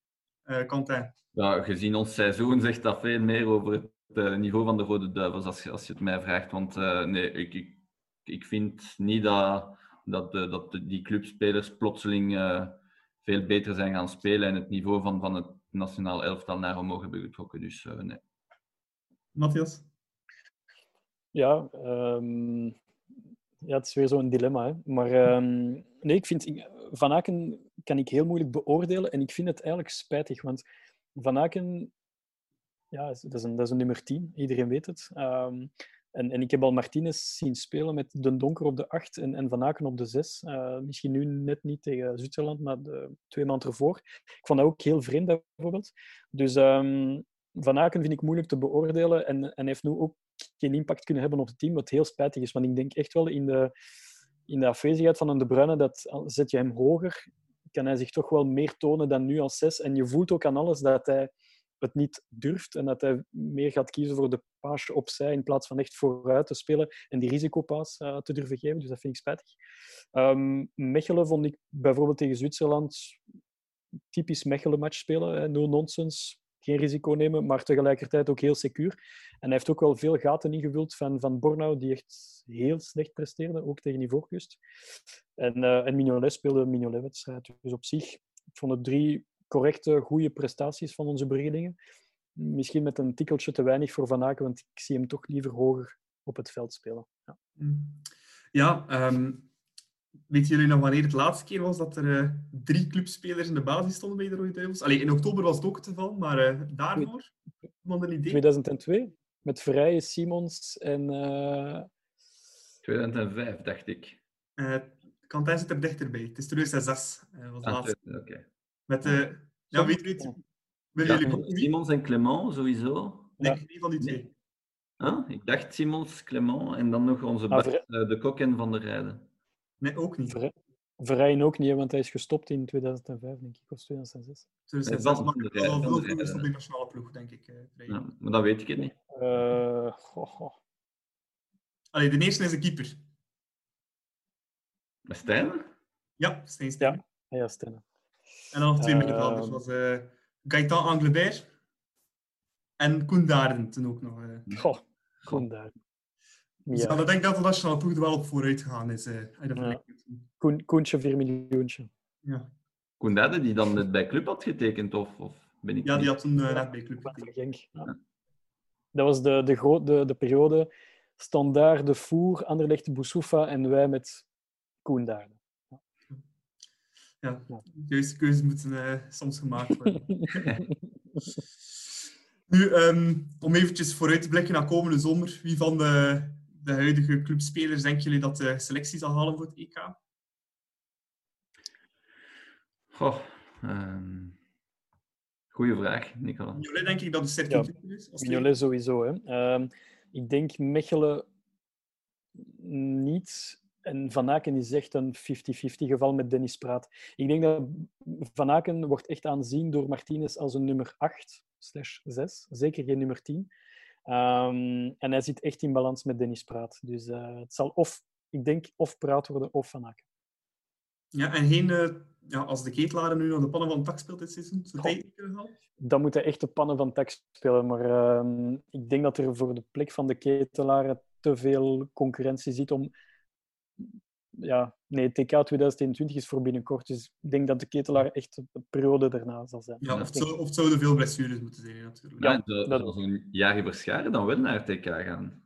Eh Quentin. Ja, gezien ons seizoen zegt dat veel meer over het eh, niveau van de Rode Duivels, als je, als je het mij vraagt. Want eh, nee, ik, ik, ik vind niet dat, dat, de, dat de- die clubspelers plotseling eh, veel beter zijn gaan spelen en het niveau van, van het nationaal elftal naar omhoog hebben getrokken. Dus eh, nee. Matthias? Ja, ehm, ja, het is weer zo'n dilemma. Hè. Maar ehm, nee, ik vind ik- Van Aken kan ik heel moeilijk beoordelen en ik vind het eigenlijk spijtig, want Van Aken, ja, is- dat is een, dat is een nummer 10, iedereen weet het. Ehm, en, en ik heb al Martinez zien spelen met De Donker op de 8 en, en Van Aken op de 6. Eh, misschien nu net niet tegen Zwitserland, maar de twee maanden ervoor. Ik vond dat ook heel vreemd, bijvoorbeeld. Dus ehm, Van Aken vind ik moeilijk te beoordelen en, en heeft nu ook geen impact kunnen hebben op het team, wat heel spijtig is. Want ik denk echt wel in de, in de afwezigheid van De Bruyne, dat zet je hem hoger, kan hij zich toch wel meer tonen dan nu als zes. En je voelt ook aan alles dat hij het niet durft en dat hij meer gaat kiezen voor de paasje opzij in plaats van echt vooruit te spelen en die risicopaas eh, te durven geven. Dus dat vind ik spijtig. Ehm, Mechelen vond ik bijvoorbeeld tegen Zwitserland typisch Mechelen-match spelen. hè. No nonsense, geen risico nemen, maar tegelijkertijd ook heel secuur. En hij heeft ook wel veel gaten ingevuld van, van Bornau, die echt heel slecht presteerde, ook tegen Ivoorkust. En, eh en speelde een Mignolet-wedstrijd. Dus op zich, ik vond het drie correcte, goede prestaties van onze Bruggelingen. Misschien met een tikkeltje te weinig voor Van Aken, want ik zie hem toch liever hoger op het veld spelen. Ja. Ja, ehm weten jullie nog wanneer het laatste keer was dat er eh, drie clubspelers in de basis stonden bij de Rode Duivels? Allee, in oktober was het ook het geval, maar eh, daarvoor? Iemand een idee? 2002, met Vrije, Simons en... eh, 2005, dacht ik. Eh Quentin zit er dichterbij. Het is 2006. eh, was de Ah, laatste. Oké. Met, eh ja, Zo- weet, weet, Ja. jullie wie? Simons en Clement sowieso. Nee, Ja. een van die twee. Ah, ik dacht Simons, Clement en dan nog onze Ah, Bart, Ver- eh, de kok en Van der Rijden. Nee, ook niet. Vrij- Vrijen ook niet, hè, want hij is gestopt in 2005, denk ik, of 2006. 2006, Van maar de dat was al Rijden, veel van de vroeger de nationale ploeg, denk ik. eh. Ja, maar dan weet ik het niet. Eh, goh, goh. Allee, de eerste is een keeper. Stijn? Ja, Stijn Ja. Stijn. Ja. En dan nog twee Ehm. middenvelders. was eh Gaëtan Anglebert en Koen Daarden toen ook nog. eh. Goh. Dus ja, dat denk ik dat de nationale ploeg er wel op vooruit gegaan is. eh, Ja. Koen, Koentje, 4 miljoentje. ja. Koen Derde, die dan net bij Club had getekend, of, of ben ik ja, die niet? had toen net bij Club getekend. Ja. Dat was de, de, gro- de, de periode Standaard, De Voer, Anderlecht, Boussoufa en wij met Koen daar. Ja, de juiste keuzes moeten eh, soms gemaakt worden. Nu, ehm, om eventjes vooruit te blikken naar komende zomer, wie van de, de huidige clubspelers denken jullie dat de selectie zal halen voor het EK? Goh, ehm, goeie vraag, Nicola. Jullie denk ik dat het Sergio Ja. Is. Als Mignolet sowieso. Hè. Ehm, ik denk Mechelen niet. En Van Aken is echt een 50-50 geval met Dennis Praat. Ik denk dat Van Aken wordt echt aanzien door Martinez als een nummer 8 slash 6. Zeker geen nummer 10. Ehm, en hij zit echt in balans met Dennis Praat. Dus eh, het zal of, ik denk, of Praat worden of Van Aken. Ja, en geen, eh, ja, als de ketelaar nu nog de pannen van tak speelt dit seizoen, kunnen halen? Dan moet hij echt de pannen van tak spelen. Maar ehm, ik denk dat er voor de plek van de ketelaren te veel concurrentie zit om... Ja, nee, TK 2021 is voor binnenkort. Dus ik denk dat de ketelaar echt de periode daarna zal zijn. Ja, of het, zou, of het zouden veel blessures moeten zijn, natuurlijk. Ja, Ja, zo- dat zoals een Verscharen dan wel naar het TK gaan.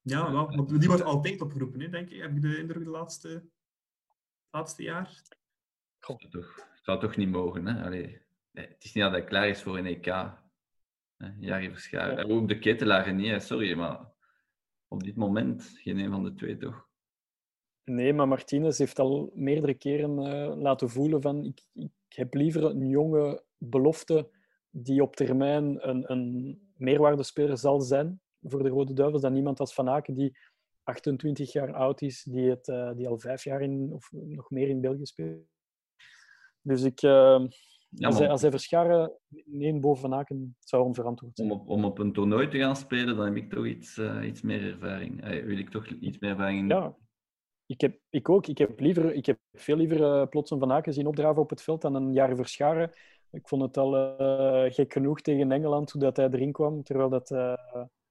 Ja, wel, want die wordt altijd opgeroepen, hè, denk ik. Heb ik de indruk de laatste, laatste jaar? Dat zou toch, zou toch niet mogen, hè? Allee, nee, het is niet dat hij klaar is voor een EK. Hè? Jari Verscharen. Ook de ketelaren niet, hè, sorry, maar op dit moment geen een van de twee, toch? Nee, maar Martinez heeft al meerdere keren eh, laten voelen van ik, ik heb liever een jonge belofte die op termijn een, een meerwaardespeler zal zijn voor de Rode Duivels dan iemand als Van Aken die 28 jaar oud is, die, het, eh, die al vijf jaar in, of nog meer in België speelt. Dus ik, eh, Ja, als, hij, als hij Verscharen één boven Van Aken zou onverantwoord zijn. om, op, om op een toernooi te gaan spelen, dan heb ik toch iets, iets meer ervaring. Wil ik toch iets meer ervaring in Ja, ik, heb, ik ook. Ik heb, liever, ik heb veel liever eh, plots een Van Aken zien opdraven op het veld dan een jaar Verscharen. Ik vond het al eh, gek genoeg tegen Engeland hoe dat hij erin kwam. Terwijl dat, eh,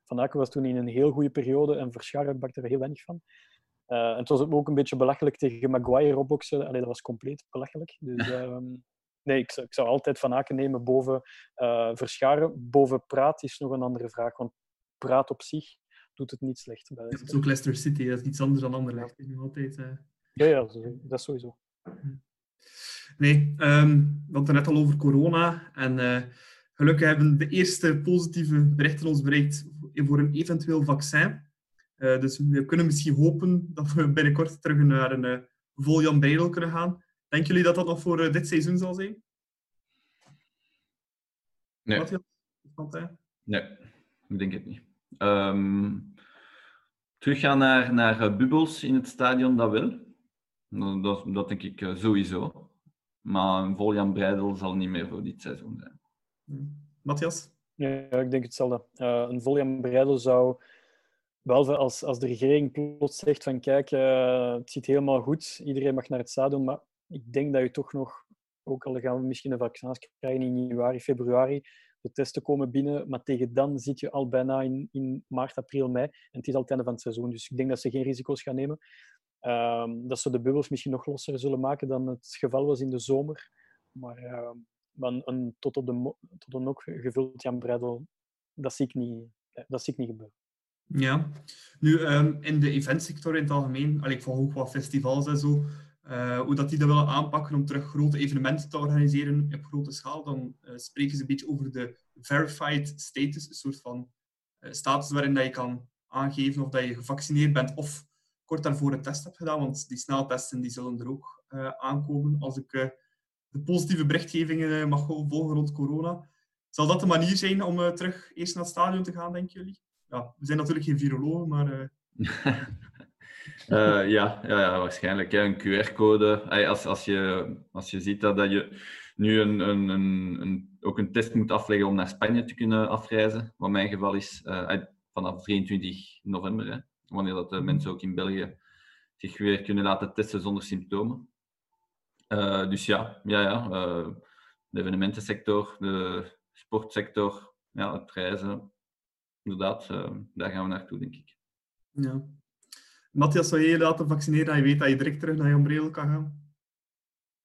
Van Aken was toen in een heel goede periode en Verscharen bakte er heel weinig van. En het was ook een beetje belachelijk tegen Maguire opboksen. Allee, dat was compleet belachelijk. Dus ehm, nee, ik zou, ik zou altijd Van Aken nemen boven Verscharen. Boven Praat is nog een andere vraag. Want Praat op zich doet het niet slecht. Bij Het is ook Leicester City, dat is iets anders dan Anderlecht. nog altijd... eh. Ja, ja, dat is sowieso. Nee, ehm, we hadden het net al over corona. En eh, gelukkig hebben de eerste positieve berichten ons bereikt voor een eventueel vaccin. Eh, dus we kunnen misschien hopen dat we binnenkort terug naar een vol Jan Breidel kunnen gaan. Denken jullie dat dat nog voor dit seizoen zal zijn? Nee. Martijn? Nee, ik denk het niet. Ehm, teruggaan naar, naar eh, bubbels in het stadion, dat wel. Dat, dat, dat denk ik eh, sowieso. Maar een vol Jan Breidel zal niet meer voor dit seizoen zijn. Matthias? Ja, ik denk hetzelfde. Eh, een Voljan Breidel zou, behalve als, als de regering plots zegt van kijk, het zit helemaal goed, iedereen mag naar het stadion, maar ik denk dat je toch nog, ook al gaan we misschien een vaccin krijgen in januari, februari, de testen komen binnen, maar tegen dan zit je al bijna in, in maart, april, mei en het is al het einde van het seizoen, dus ik denk dat ze geen risico's gaan nemen. Ehm, dat ze de bubbels misschien nog losser zullen maken dan het geval was in de zomer, maar... ehm, maar een, een tot op de, tot een ook gevuld Jan Breidel, dat zie ik niet, dat zie ik niet gebeuren. Ja. Nu, ehm, in de eventsector in het algemeen, allee, ik volg ook wat festivals en zo, eh, hoe dat die dat willen aanpakken om terug grote evenementen te organiseren op grote schaal, dan eh, spreken ze een beetje over de verified status, een soort van eh, status waarin dat je kan aangeven of dat je gevaccineerd bent of kort daarvoor een test hebt gedaan, want die sneltesten die zullen er ook aankomen als ik de positieve berichtgevingen mag volgen rond corona. Zal dat de manier zijn om terug eerst naar het stadion te gaan, denken jullie? Ja, we zijn natuurlijk geen virologen, maar ja, ja, ja, waarschijnlijk. Hè. Een QR-code. Als, als, je, als je ziet dat, dat je nu een, een, een, een- ook een test moet afleggen om naar Spanje te kunnen afreizen, wat mijn geval is, eh, vanaf 23 november, hè, wanneer dat de mensen ook in België zich weer kunnen laten testen zonder symptomen. Eh, dus ja, ja, ja eh, de evenementensector, de sportsector, ja, het reizen, inderdaad, eh, daar gaan we naartoe, denk ik. ja. Matthias, zou je je laten vaccineren en je weet dat je direct terug naar Jan Breidel kan gaan?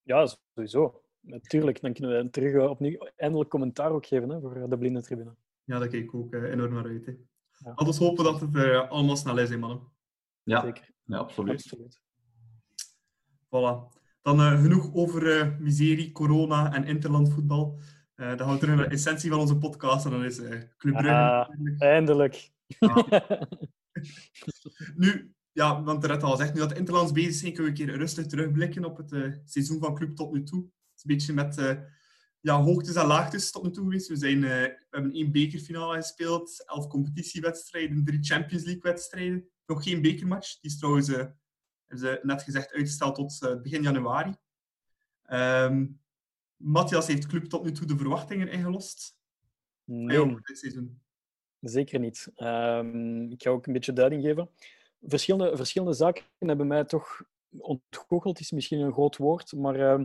Ja, sowieso. Natuurlijk, dan kunnen we terug eh, opnieuw eindelijk commentaar ook geven hè, voor eh, de blinde tribune. Ja, daar kijk ik ook eh, enorm naar uit. Hè. Ja. Laten we hopen dat het eh, allemaal snel is, hè, mannen. Ja, Zeker. ja absoluut. Absoluut. Voilà. Dan genoeg over eh, miserie, corona en interlandvoetbal. Eh dan gaan we terug naar de essentie van onze podcast en dan is eh Club Brugge. Ah. natuurlijk. Eindelijk. Nu, ja, want er net al gezegd, nu dat de Interlands bezig zijn, kunnen we een keer rustig terugblikken op het eh, seizoen van Club tot nu toe. Het is een beetje met eh, ja, hoogtes en laagtes tot nu toe geweest. We, zijn, we hebben één bekerfinale gespeeld, elf competitiewedstrijden, drie Champions League-wedstrijden. Nog geen bekermatch. Die is trouwens, hebben ze net gezegd, uitgesteld tot begin januari. Ehm Matthias heeft Club tot nu toe de verwachtingen ingelost. Nee, dit seizoen. Zeker niet. Ehm, ik ga ook een beetje duiding geven. Verschillende, verschillende zaken hebben mij toch ontgoocheld, is misschien een groot woord, maar ehm,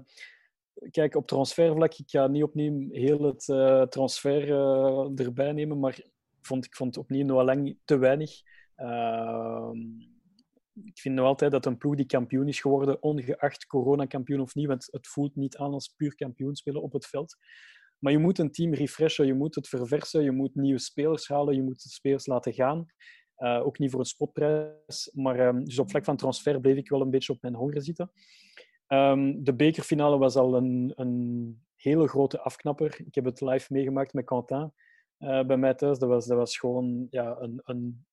kijk, op transfervlak, ik ga niet opnieuw heel het eh, transfer eh, erbij nemen, maar vond, ik vond opnieuw nog lang te weinig. Ehm, ik vind nog altijd dat een ploeg die kampioen is geworden, ongeacht coronakampioen of niet, want het voelt niet aan als puur kampioen spelen op het veld. Maar je moet een team refreshen, je moet het verversen, je moet nieuwe spelers halen, je moet de spelers laten gaan. Uh, ook niet voor een spotprijs. Maar um, dus op vlak van transfer bleef ik wel een beetje op mijn honger zitten. Um, de bekerfinale was al een, een hele grote afknapper. Ik heb het live meegemaakt met Quentin uh, bij mij thuis. Dat was, dat was gewoon, ja, een, een,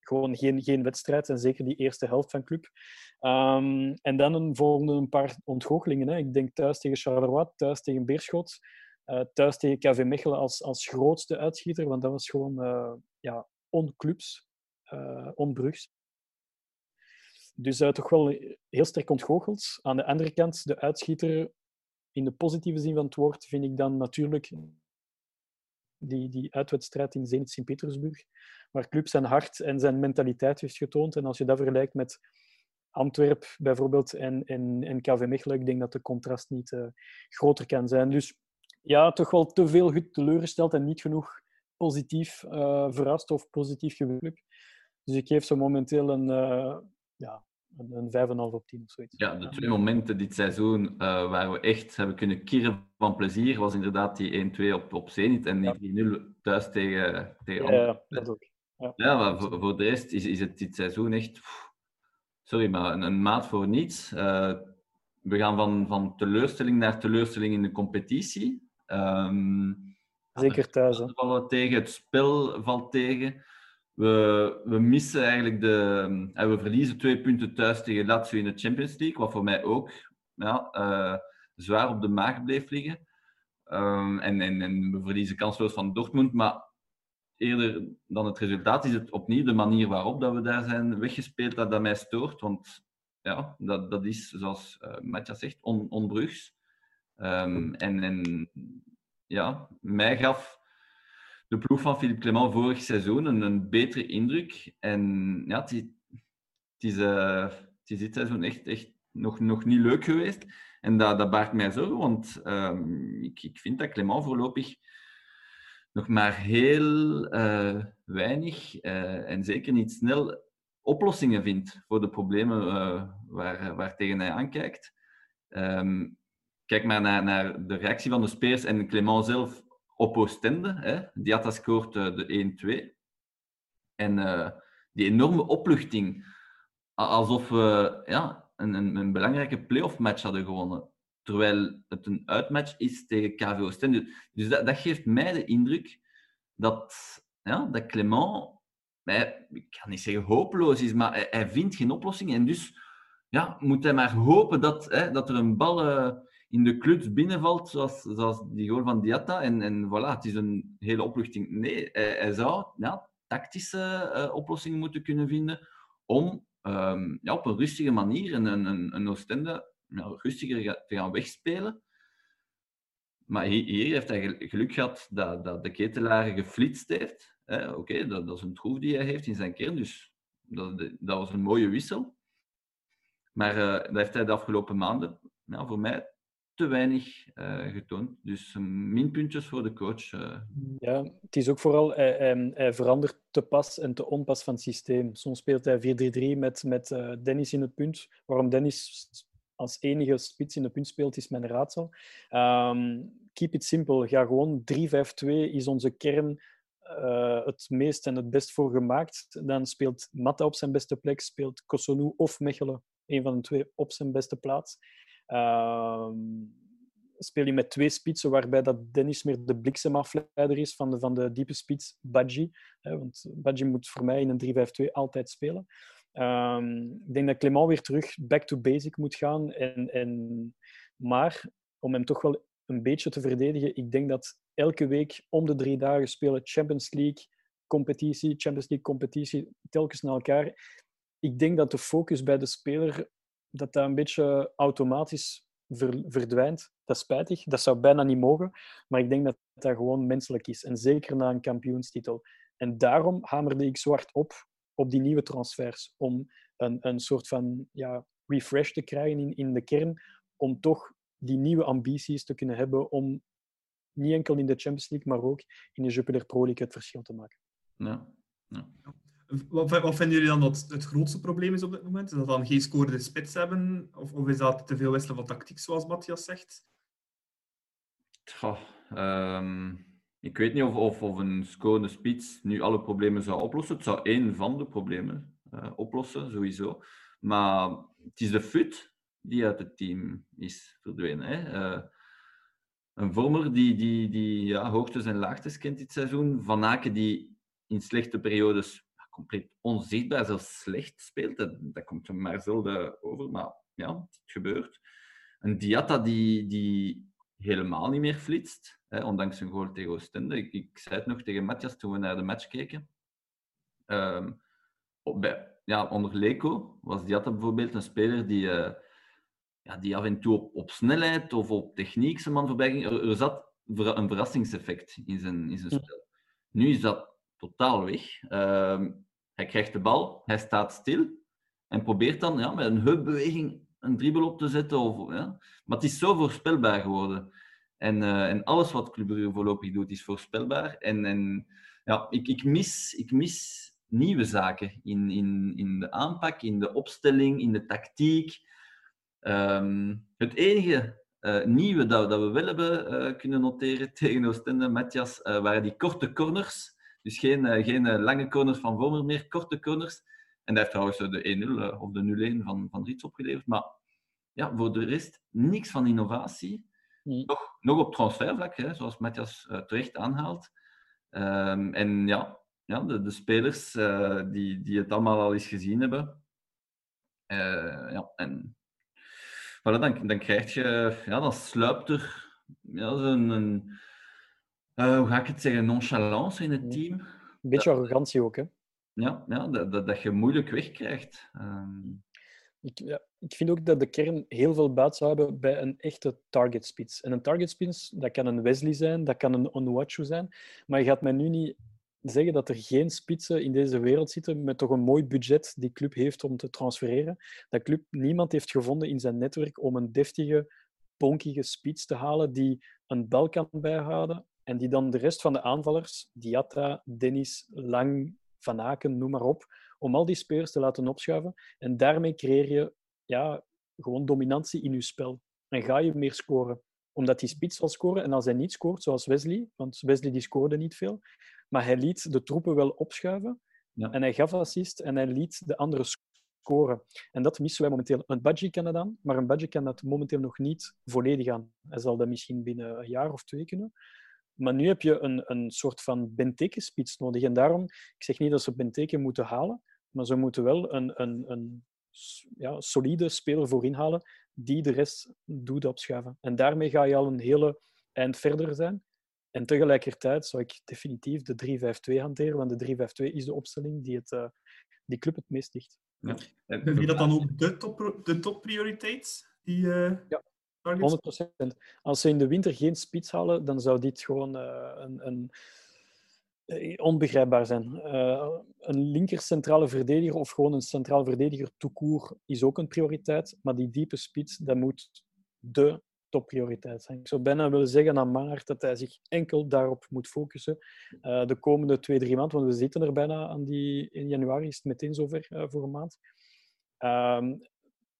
gewoon geen, geen wedstrijd. En zeker die eerste helft van club. Um, en dan volgden een paar ontgoochelingen. Hè. Ik denk thuis tegen Charleroi, thuis tegen Beerschot. Uh, thuis tegen KV Mechelen als, als grootste uitschieter. Want dat was gewoon ja, onclubs, uh. Dus uh, toch wel heel sterk ontgoocheld. Aan de andere kant, de uitschieter in de positieve zin van het woord vind ik dan natuurlijk die, die uitwedstrijd in Zenit Sint-Petersburg, waar club zijn hart en zijn mentaliteit heeft getoond. En als je dat vergelijkt met Antwerp bijvoorbeeld en, en, en KV Mechelen, ik denk dat de contrast niet uh, groter kan zijn. Dus ja, toch wel te veel teleurgesteld en niet genoeg positief uh, verrast of positief geluk. Dus ik geef zo momenteel een, uh, ja, een, een 5,5 op 10 of zoiets. Ja, de twee momenten dit seizoen uh, waar we echt hebben kunnen keren van plezier, was inderdaad die 1-2 op, op Zenit en die ja. 0 thuis tegen, tegen ja, ja, dat ook. Ja, ja maar voor, voor, de rest is, is het dit seizoen echt... Pff, sorry, maar een, een, maat voor niets. Uh, we gaan van, van teleurstelling naar teleurstelling in de competitie. Um, Zeker thuis. Vallen tegen, het spel valt tegen. We, we missen eigenlijk de... En we verliezen twee punten thuis tegen Lazio in de Champions League, wat voor mij ook ja, uh, zwaar op de maag bleef liggen. Um, en, en, en we verliezen kansloos van Dortmund, maar eerder dan het resultaat is het opnieuw de manier waarop dat we daar zijn weggespeeld dat, mij stoort. Want ja, dat, dat is, zoals uh, Matthias zegt, on, onbrugs. Um, en, en ja, mij gaf de ploeg van Philippe Clement vorig seizoen een, een betere indruk. En ja, het, is, het is dit seizoen echt, echt nog, nog niet leuk geweest. En dat, dat baart mij zorgen, want um, ik, ik vind dat Clement voorlopig nog maar heel uh, weinig uh, en zeker niet snel oplossingen vindt voor de problemen waar, waar tegen hij aankijkt. Um, kijk maar naar, naar de reactie van de Speers en Clement zelf op Oostende. Hè. Diatta scoort de 1-2. En die enorme opluchting, alsof we ja, een, een, een belangrijke playoff match hadden gewonnen terwijl het een uitmatch is tegen KV Oostende. Dus dat, dat geeft mij de indruk dat, ja, dat Clement, ik kan niet zeggen hopeloos is, maar hij, vindt geen oplossing. En dus ja, moet hij maar hopen dat, hè, dat er een bal uh, in de kluts binnenvalt, zoals, zoals die goal van Diatta. En, en voilà, het is een hele opluchting. Nee, hij, hij zou ja, tactische uh, oplossingen moeten kunnen vinden om um, ja, op een rustige manier een, een, een Oostende rustiger te gaan wegspelen. Maar hier, hier, heeft hij geluk gehad dat, dat de ketelaar geflitst heeft. Oké, dat, dat, is een troef die hij heeft in zijn kern, dus dat, dat was een mooie wissel. Maar uh, dat heeft hij de afgelopen maanden ja, voor mij te weinig uh, getoond. Dus uh, minpuntjes voor de coach. Uh. Ja, het is ook vooral, hij, hij, hij, verandert te pas en te onpas van het systeem. Soms speelt hij 4-3-3 met, met Dennis in het punt. Waarom Dennis als enige spits in de punt speelt, is mijn raadsel. Um, keep it simple. Ga gewoon 3-5-2 is onze kern het meest en het best voor gemaakt. Dan speelt Matta op zijn beste plek, speelt Kosonou of Mechelen, een van de twee, op zijn beste plaats. Um, speel je met twee spitsen, waarbij dat Dennis meer de bliksemafleider is van de, van de diepe spits Badji. Want Badji moet voor mij in een 3-5-2 altijd spelen. Um, ik denk dat Clement weer terug back to basic moet gaan. En, en, maar om hem toch wel een beetje te verdedigen, ik denk dat elke week om de drie dagen spelen Champions League competitie, Champions League competitie, telkens naar elkaar. Ik denk dat de focus bij de speler dat dat een beetje automatisch ver, verdwijnt. Dat is spijtig, dat zou bijna niet mogen, maar ik denk dat dat gewoon menselijk is. En zeker na een kampioenstitel. En daarom hamerde ik zwart op op die nieuwe transfers. Om een, een soort van ja, refresh te krijgen in, in de kern. Om toch die nieuwe ambities te kunnen hebben om niet enkel in de Champions League, maar ook in de Jupiler Pro League het verschil te maken. Ja. ja. Wat, vinden jullie dan dat het grootste probleem is op dit moment? Is dat dan geen scorende spits hebben? Of, of is dat te veel wisselen van tactiek, zoals Matthias zegt? Um, ik weet niet of, of, of een schone spits nu alle problemen zou oplossen. Het zou één van de problemen uh, oplossen, sowieso. Maar het is de fut die uit het team is verdwenen. Hè. Uh, een vormer die, die, die ja, hoogtes en laagtes kent dit seizoen. Van Aken die in slechte periodes compleet onzichtbaar, zelfs slecht speelt. Dat, dat komt er maar zelden over, maar ja, het gebeurt. Een Diatta die, die helemaal niet meer flitst, hè, ondanks een goal tegen Oostende. Ik, ik zei het nog tegen Matthias toen we naar de match keken. Um, op, bij, ja, onder Leco was Diatta bijvoorbeeld een speler die, uh, ja, die af en toe op, op snelheid of op techniek zijn man voorbij ging. Er, er zat een verrassingseffect in zijn, in zijn spel. Nu is dat totaal weg. Um, hij krijgt de bal, hij staat stil en probeert dan ja, met een heupbeweging een dribbel op te zetten. Of, ja. Maar het is zo voorspelbaar geworden. En, uh, en alles wat Club Brugge voorlopig doet, is voorspelbaar. En, en ja, ik, ik, mis, ik mis nieuwe zaken in, in, in de aanpak, in de opstelling, in de tactiek. Um, het enige uh, nieuwe dat, dat, we wel hebben uh, kunnen noteren tegen Oostende, Matthias, waren die korte corners. Dus geen, geen lange corners van Vormer meer, korte corners. En daar heeft trouwens de 1-0 of de 0-1 van, van Rits opgeleverd. Maar ja, voor de rest niks van innovatie. Nee. Nog, nog op transfervlak, hè, zoals Matthias terecht aanhaalt. Um, en ja, ja, de, de spelers uh, die, die het allemaal al eens gezien hebben. Uh, ja, en voilà, dan, dan krijg je, ja, dan sluipt er ja, een, een uh, hoe ga ik het zeggen, nonchalance in het team. Een beetje arrogantie ook, hè? Ja, ja dat, dat, dat je moeilijk wegkrijgt. Um... Ik, ja, ik vind ook dat de kern heel veel baat zou hebben bij een echte target spits. En een target spits, dat kan een Wesley zijn, dat kan een Onwachu zijn. Maar je gaat mij nu niet zeggen dat er geen spitsen in deze wereld zitten met toch een mooi budget die club heeft om te transfereren. Dat club niemand heeft gevonden in zijn netwerk om een deftige, bonkige spits te halen die een bal kan bijhouden en die dan de rest van de aanvallers, Diatta, Dennis, Lang, Van Aken, noem maar op, om al die spelers te laten opschuiven. En daarmee creëer je ja, gewoon dominantie in je spel. En ga je meer scoren omdat hij spits zal scoren. En als hij niet scoort, zoals Wesley, want Wesley die scoorde niet veel, maar hij liet de troepen wel opschuiven. Ja. En hij gaf assist en hij liet de anderen scoren. En dat missen wij momenteel. Een budget kan dat dan, maar een budget kan dat momenteel nog niet volledig aan. Hij zal dat misschien binnen een jaar of twee kunnen. Maar nu heb je een, een soort van Benteke-spits nodig. En daarom, ik zeg niet dat ze Benteke moeten halen, maar ze moeten wel een, een, een ja, solide speler voorin halen die de rest doet opschuiven. En daarmee ga je al een hele eind verder zijn. En tegelijkertijd zou ik definitief de 3-5-2 hanteren, want de 3-5-2 is de opstelling die het, uh, die club het meest ligt. Ja. Vind je dat dan ook de, top, de topprioriteit? Die, uh, ja, 100%. Als ze in de winter geen spits halen, dan zou dit gewoon uh, een, een onbegrijpbaar zijn. Uh, een linker centrale verdediger of gewoon een centraal verdediger toekoer is ook een prioriteit, maar die diepe spits, dat moet de topprioriteit zijn. Ik zou bijna willen zeggen aan Maart dat hij zich enkel daarop moet focussen de komende twee, drie maanden, want we zitten er bijna aan die... In januari is het meteen zover voor een maand.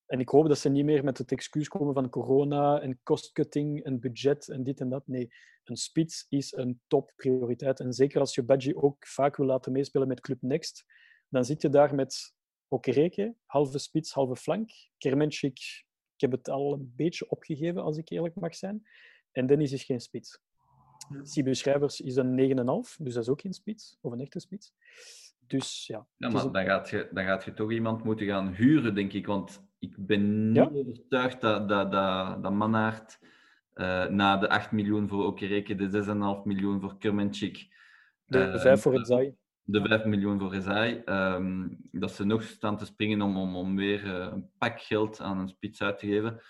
En ik hoop dat ze niet meer met het excuus komen van corona en cost-cutting en budget en dit en dat. Nee, een spits is een topprioriteit. En zeker als je Badji ook vaak wil laten meespelen met Club Next, dan zit je daar met Okereke, halve spits, halve flank. Kermenschik, ik heb het al een beetje opgegeven, als ik eerlijk mag zijn. En Dennis is geen spits. Sibu Schrijvers is een 9,5, dus dat is ook geen spits, of een echte spits. Dus ja. ja maar dan, gaat je, dan gaat je toch iemand moeten gaan huren, denk ik. Want ik ben niet overtuigd dat, dat, dat, dat Mannaert uh, na de 8 miljoen voor Okereke, de 6,5 miljoen voor Kermenchik, de uh, 5 voor Rezai. De 5 miljoen voor Rezai, um, dat ze nog staan te springen om, om, om weer uh, een pak geld aan een spits uit te geven.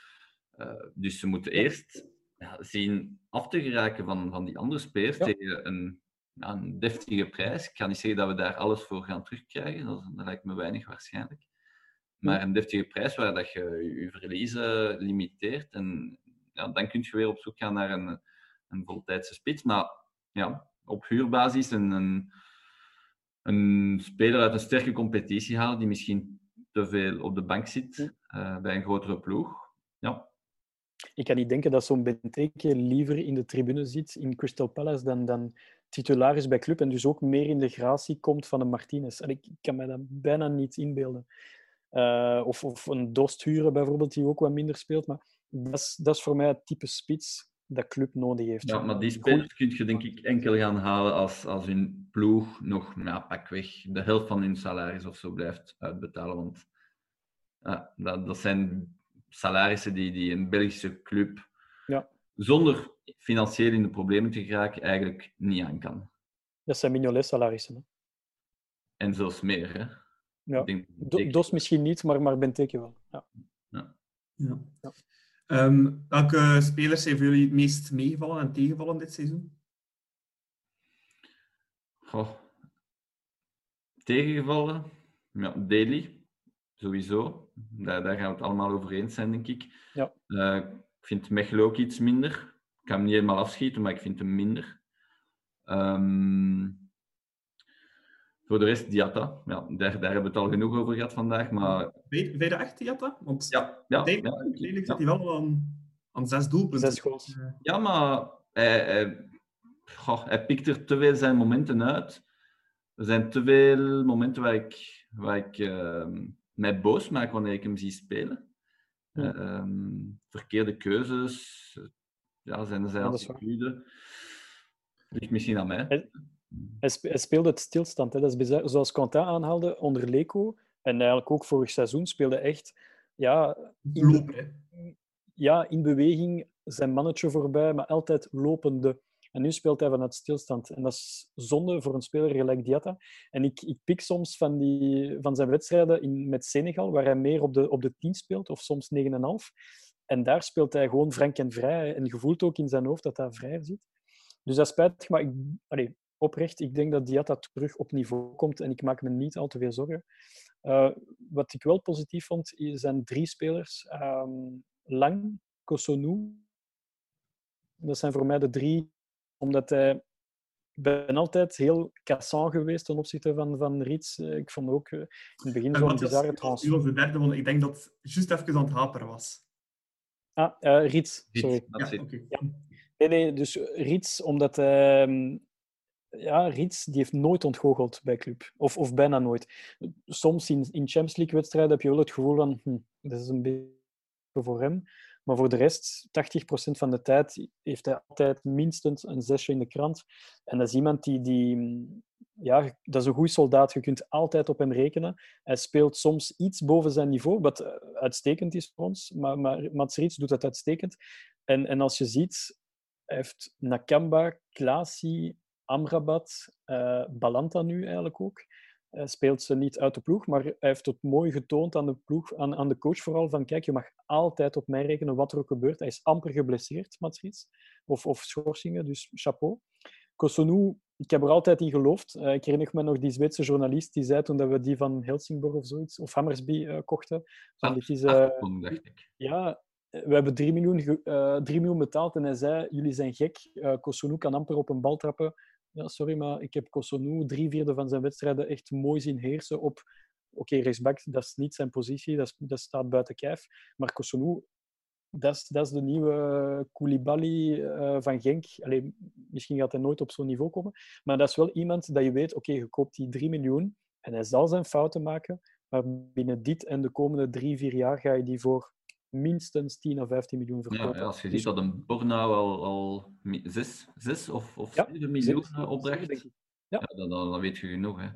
dus ze moeten eerst ja, zien af te geraken van, van die andere spelers ja. tegen een, ja, een deftige prijs. Ik kan niet zeggen dat we daar alles voor gaan terugkrijgen, dat, dat lijkt me weinig waarschijnlijk. Maar een deftige prijs waar dat je je verliezen limiteert. En ja, dan kun je weer op zoek gaan naar een, een voltijdse spits. Maar ja, op huurbasis een, een, een speler uit een sterke competitie halen die misschien te veel op de bank zit uh, bij een grotere ploeg. Ja, Ik kan niet denken dat zo'n Benteke liever in de tribune zit in Crystal Palace dan, dan titularis bij club en dus ook meer in de gratie komt van een Martinez. En ik, ik kan me dat bijna niet inbeelden. Uh, of, of een Dost huren bijvoorbeeld, die ook wat minder speelt. Maar dat is, dat is voor mij het type spits dat club nodig heeft. Ja, maar die spelers kun je denk ik enkel gaan halen als, als hun ploeg nog ja, pakweg de helft van hun salaris of zo blijft uitbetalen. Want ja, dat, dat zijn salarissen die, die een Belgische club ja. zonder financieel in de problemen te geraken eigenlijk niet aan kan. Dat zijn Mignolet-salarissen. En zelfs meer, hè? Ja. Denk, Dos misschien niet, maar, maar Benteke wel. Ja. Ja. ja. ja. Um, welke spelers zijn voor jullie het meest meegevallen en tegenvallen dit seizoen? Goh. Tegengevallen? Ja, Daly, sowieso. Daar, daar, gaan we het allemaal over eens zijn, denk ik. Ja. Uh, ik vind Mechelen ook iets minder. Ik kan hem niet helemaal afschieten, maar ik vind hem minder. Um, voor de rest, Diatta. Ja, daar, daar hebben we het al genoeg over gehad vandaag. Maar... Weet, je echt Diatta? Want ja, ja, ja, zit hij wel aan, aan zes doelpunten. Zes goals. Ja, maar hij, hij, goh, hij pikt er te veel zijn momenten uit. Er zijn te veel momenten waar ik, waar ik uh, mij boos maak wanneer ik hem zie spelen. Ja. Uh, verkeerde keuzes. Ja, zijn er zijn attitude. Ligt misschien aan mij. Hij speelde het stilstand. Hè. Dat is bizar. Zoals Quentin aanhaalde onder Leco. En eigenlijk ook vorig seizoen speelde echt ja, in, ja, in beweging zijn mannetje voorbij, maar altijd lopende. En nu speelt hij vanuit stilstand. En dat is zonde voor een speler gelijk Diatta. En ik, ik pik soms van, die, van zijn wedstrijden in, met Senegal, waar hij meer op de, op de 10 speelt, of soms 9,5. En daar speelt hij gewoon frank en vrij. En je voelt ook in zijn hoofd dat hij vrij zit. Dus dat spijtig, maar ik, allee, oprecht, ik denk dat Diatta terug op niveau komt en ik maak me niet al te veel zorgen. Uh, wat ik wel positief vond, zijn drie spelers. Um, Lang, Kosonu. Dat zijn voor mij de drie, omdat hij... Ik ben altijd heel cassant geweest ten opzichte van, van Riets. Eh, ik vond ook uh, in het begin zo'n bizarre transfer. de derde, want ik denk dat het juist even aan het haperen was. Ah, uh, Riets, sorry. Riets, ja, okay. ja. Nee, nee, dus Riets, omdat hij ja, Rits die heeft nooit ontgoocheld bij club. Of, of bijna nooit. Soms in, in Champions League-wedstrijden heb je wel het gevoel van hm, dat is een beetje voor hem. Maar voor de rest, 80% van de tijd heeft hij altijd minstens een zesje in de krant. En dat is iemand die, die ja, dat is een goede soldaat. Je kunt altijd op hem rekenen. Hij speelt soms iets boven zijn niveau, wat eh, uitstekend is voor ons. Maar, maar Mats Rits doet dat uitstekend. En, en als je ziet, hij heeft Nakamba, Klaasie, Amrabat, uh, Balanta nu eigenlijk ook. Uh, speelt ze niet uit de ploeg, maar hij heeft het mooi getoond aan de, ploeg, aan, aan de coach vooral, van kijk, je mag altijd op mij rekenen wat er ook gebeurt. Hij is amper geblesseerd, Mats of, of schorsingen, dus chapeau. Kosonu, ik heb er altijd in geloofd. Uh, ik herinner me nog die Zweedse journalist die zei toen dat we die van Helsingborg of zoiets, of Hammersby kochten. Van, dit is, dacht ik. Ja, we hebben 3 miljoen, 3 miljoen betaald en hij zei, jullie zijn gek. Uh, Kosunu kan amper op een bal trappen ja, sorry, maar ik heb Kosonu drie vierde van zijn wedstrijden echt mooi zien heersen op... Oké, okay, dat is niet zijn positie, dat, is, dat staat buiten kijf. Maar Kosonu, dat is, dat is de nieuwe Koulibaly uh, van Genk. Allee, misschien gaat hij nooit op zo'n niveau komen. Maar dat is wel iemand dat je weet, oké, je koopt die 3 miljoen en hij zal zijn fouten maken. Maar binnen dit en de komende drie, vier jaar ga je die voor minstens 10 of 15 miljoen verkopen. Ja, als je ziet dat een Bornau al, al 6, 6 of, of ja, 7 miljoen 6, eh, opdracht, ja. ja dan, dan, weet je genoeg. Hè.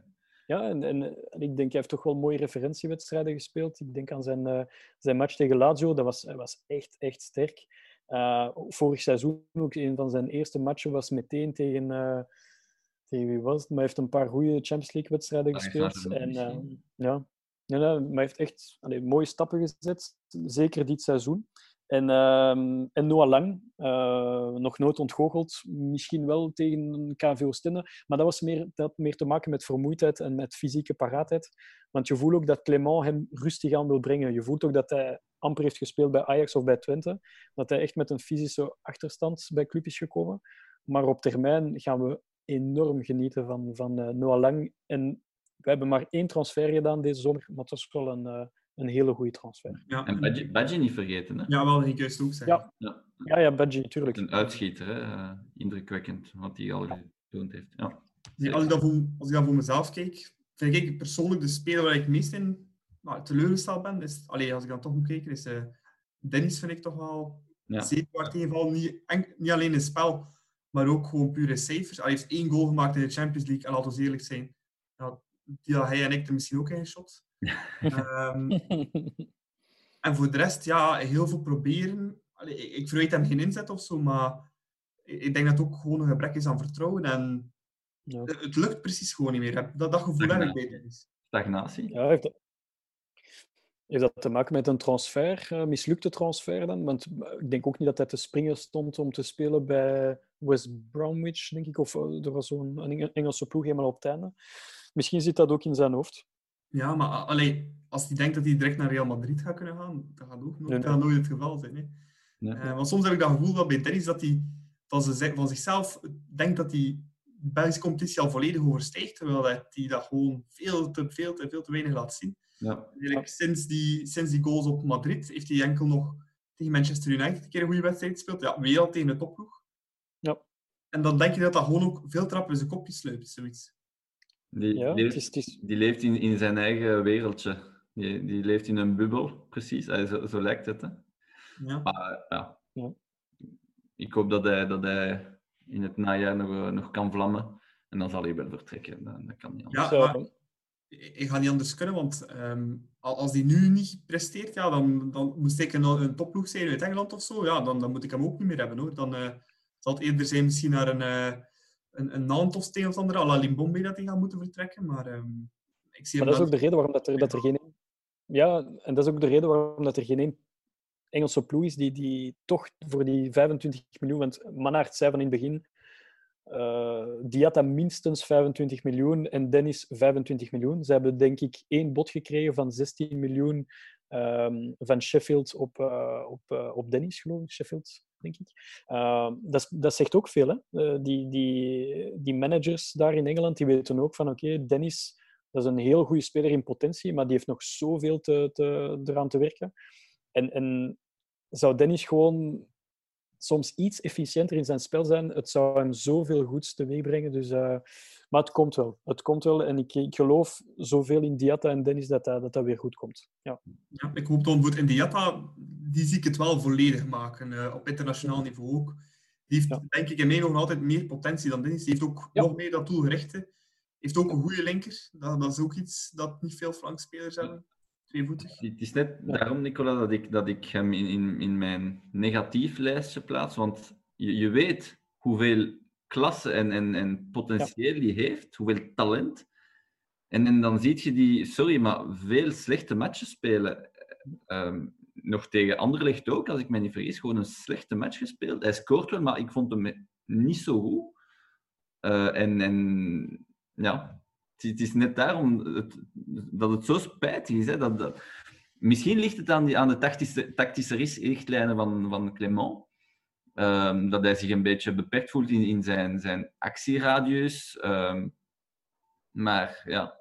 Ja, en, en, en, ik denk, hij heeft toch wel mooie referentiewedstrijden gespeeld. Ik denk aan zijn, uh, zijn match tegen Lazio, dat was, was echt, echt sterk. Uh, vorig seizoen ook een van zijn eerste matchen was meteen tegen, uh, tegen wie was het? Maar hij heeft een paar goede Champions League wedstrijden gespeeld. En, ja, maar hij heeft echt mooie stappen gezet, zeker dit seizoen. En, uh, en Noah Lang, uh, nog nooit ontgoocheld, misschien wel tegen KV Oostende, maar dat was meer, dat meer te maken met vermoeidheid en met fysieke paraatheid. Want je voelt ook dat Clement hem rustig aan wil brengen. Je voelt ook dat hij amper heeft gespeeld bij Ajax of bij Twente, dat hij echt met een fysische achterstand bij club is gekomen. Maar op termijn gaan we enorm genieten van, van uh, Noah Lang. En we hebben maar één transfer gedaan deze zomer, maar het was wel een, uh, een hele goede transfer. Ja, En Badji, Badji niet vergeten, hè? ja, wel, ik juist ook zeggen. Ja. Ja. Ja, ja, Badji, tuurlijk. Een uitschieter, hè? eh, indrukwekkend wat hij al getoond heeft. Ja. Nee, als, ik dat voor, als ik dat voor mezelf kijk, vind ik persoonlijk de speler waar ik het meest in nou, teleurgesteld ben, is, allee, als ik dan toch moet kijken, is uh, Dennis vind ik toch wel Ja. zeer hard tegenval. Niet, en- niet alleen in spel, maar ook gewoon pure cijfers. Hij heeft één goal gemaakt in de Champions League, en laten we eerlijk zijn, ja, die hij en ik er misschien ook in shot. Ehm, en voor de rest, ja, heel veel proberen. Allee, ik ik verwijt hem geen inzet of zo, maar ik ik denk dat het ook gewoon een gebrek is aan vertrouwen. En Ja. het lukt precies gewoon niet meer. Dat, dat gevoel heb ik bij Dennis. Stagnatie. Ja, heeft dat, heeft dat te maken met een transfer, eh, mislukte transfer dan? Want eh, ik denk ook niet dat hij te springen stond om te spelen bij West Bromwich, denk ik. Of eh, er was zo'n Engelse ploeg helemaal op het einde. Misschien zit dat ook in zijn hoofd. Ja, maar allee, als hij denkt dat hij direct naar Real Madrid gaat kunnen gaan, dat gaat ook nooit, Nee, dat gaat nooit het geval zijn. Hè. Nee. Eh, want soms heb ik dat gevoel dat bij Dennis dat hij van, zijn- van zichzelf denkt dat hij de Belgische competitie al volledig overstijgt, terwijl dat hij dat gewoon veel te, veel te, veel te weinig laat zien. Ja. Eigenlijk, sinds, die, sinds die goals op Madrid heeft hij enkel nog tegen Manchester United een keer een goede wedstrijd gespeeld. Ja, weer al tegen de topploeg. Ja. En dan denk je dat dat gewoon ook veel trappen in zijn kopje sluipt, zoiets. Die, Ja, leeft, het is, het is, die leeft in, in zijn eigen wereldje. Die, die leeft in een bubbel, precies. Hij, zo, zo lijkt het. Hè. Ja. Maar ja. Ja. Ik hoop dat hij, dat hij in het najaar nog, eh, nog kan vlammen. En dan zal hij wel vertrekken. Dat, dat kan niet anders. Ja, maar ik ga niet anders kunnen, want ehm, al- als hij nu niet presteert, ja, dan, dan moest ik een, een topploeg zijn uit Engeland of zo. Ja, dan, dan moet ik hem ook niet meer hebben hoor. Dan eh, zal het eerder zijn misschien naar een, eh een, een Nantes of een of andere, à la Limbombe, dat hij gaat moeten vertrekken. Maar ehm, ik zie Maar dat is ook de reden waarom dat er, dat er geen... Ja, en dat is ook de reden waarom dat er geen één Engelse ploeg is die, die toch voor die 25 miljoen... Want Manhart zei van in het begin... eh die had dan minstens 25 miljoen en Dennis 25 miljoen. Ze hebben denk ik één bod gekregen van 16 miljoen ehm, van Sheffield op, eh, op, eh, op Dennis, geloof ik. Sheffield, denk ik. Ehm, dat, dat zegt ook veel. Hè? Eh, die, die, die managers daar in Engeland die weten ook van oké, Dennis dat is een heel goede speler in potentie, maar die heeft nog zoveel te, te, eraan te werken. En, en zou Dennis gewoon soms iets efficiënter in zijn spel zijn, het zou hem zoveel goeds teweeg brengen. Dus, eh, maar het komt wel. Het komt wel. En ik, ik geloof zoveel in Diatta en Dennis dat dat, dat, dat weer goed komt. Ja. Ja, ik hoop dan voor Indiata, die zie ik het wel volledig maken, eh, op internationaal niveau ook. Die heeft, Ja. denk ik, in mijn ogen altijd meer potentie dan Dennis. Die heeft ook Ja. nog meer dat doelgerichte. Heeft ook een goede linker. Dat, dat is ook iets dat niet veel flankspelers hebben. Tweevoetig. Het is net daarom, Nicola, dat ik, dat ik hem in, in, in mijn negatief lijstje plaats. Want je, je weet hoeveel klasse en, en, en potentieel die heeft, hoeveel talent. En, en dan zie je die, sorry, maar veel slechte matches spelen. Ehm, nog tegen Anderlecht ook, als ik me niet vergis, gewoon een slechte match gespeeld. Hij scoort wel, maar ik vond hem niet zo goed. Eh, en, en ja, het, is net daarom het, dat het zo spijtig is. Hè, dat, dat, misschien ligt het aan, die, aan de tactische, tactische richtlijnen van, van Clement. Ehm, dat hij zich een beetje beperkt voelt in, in zijn, zijn actieradius. Ehm, maar ja,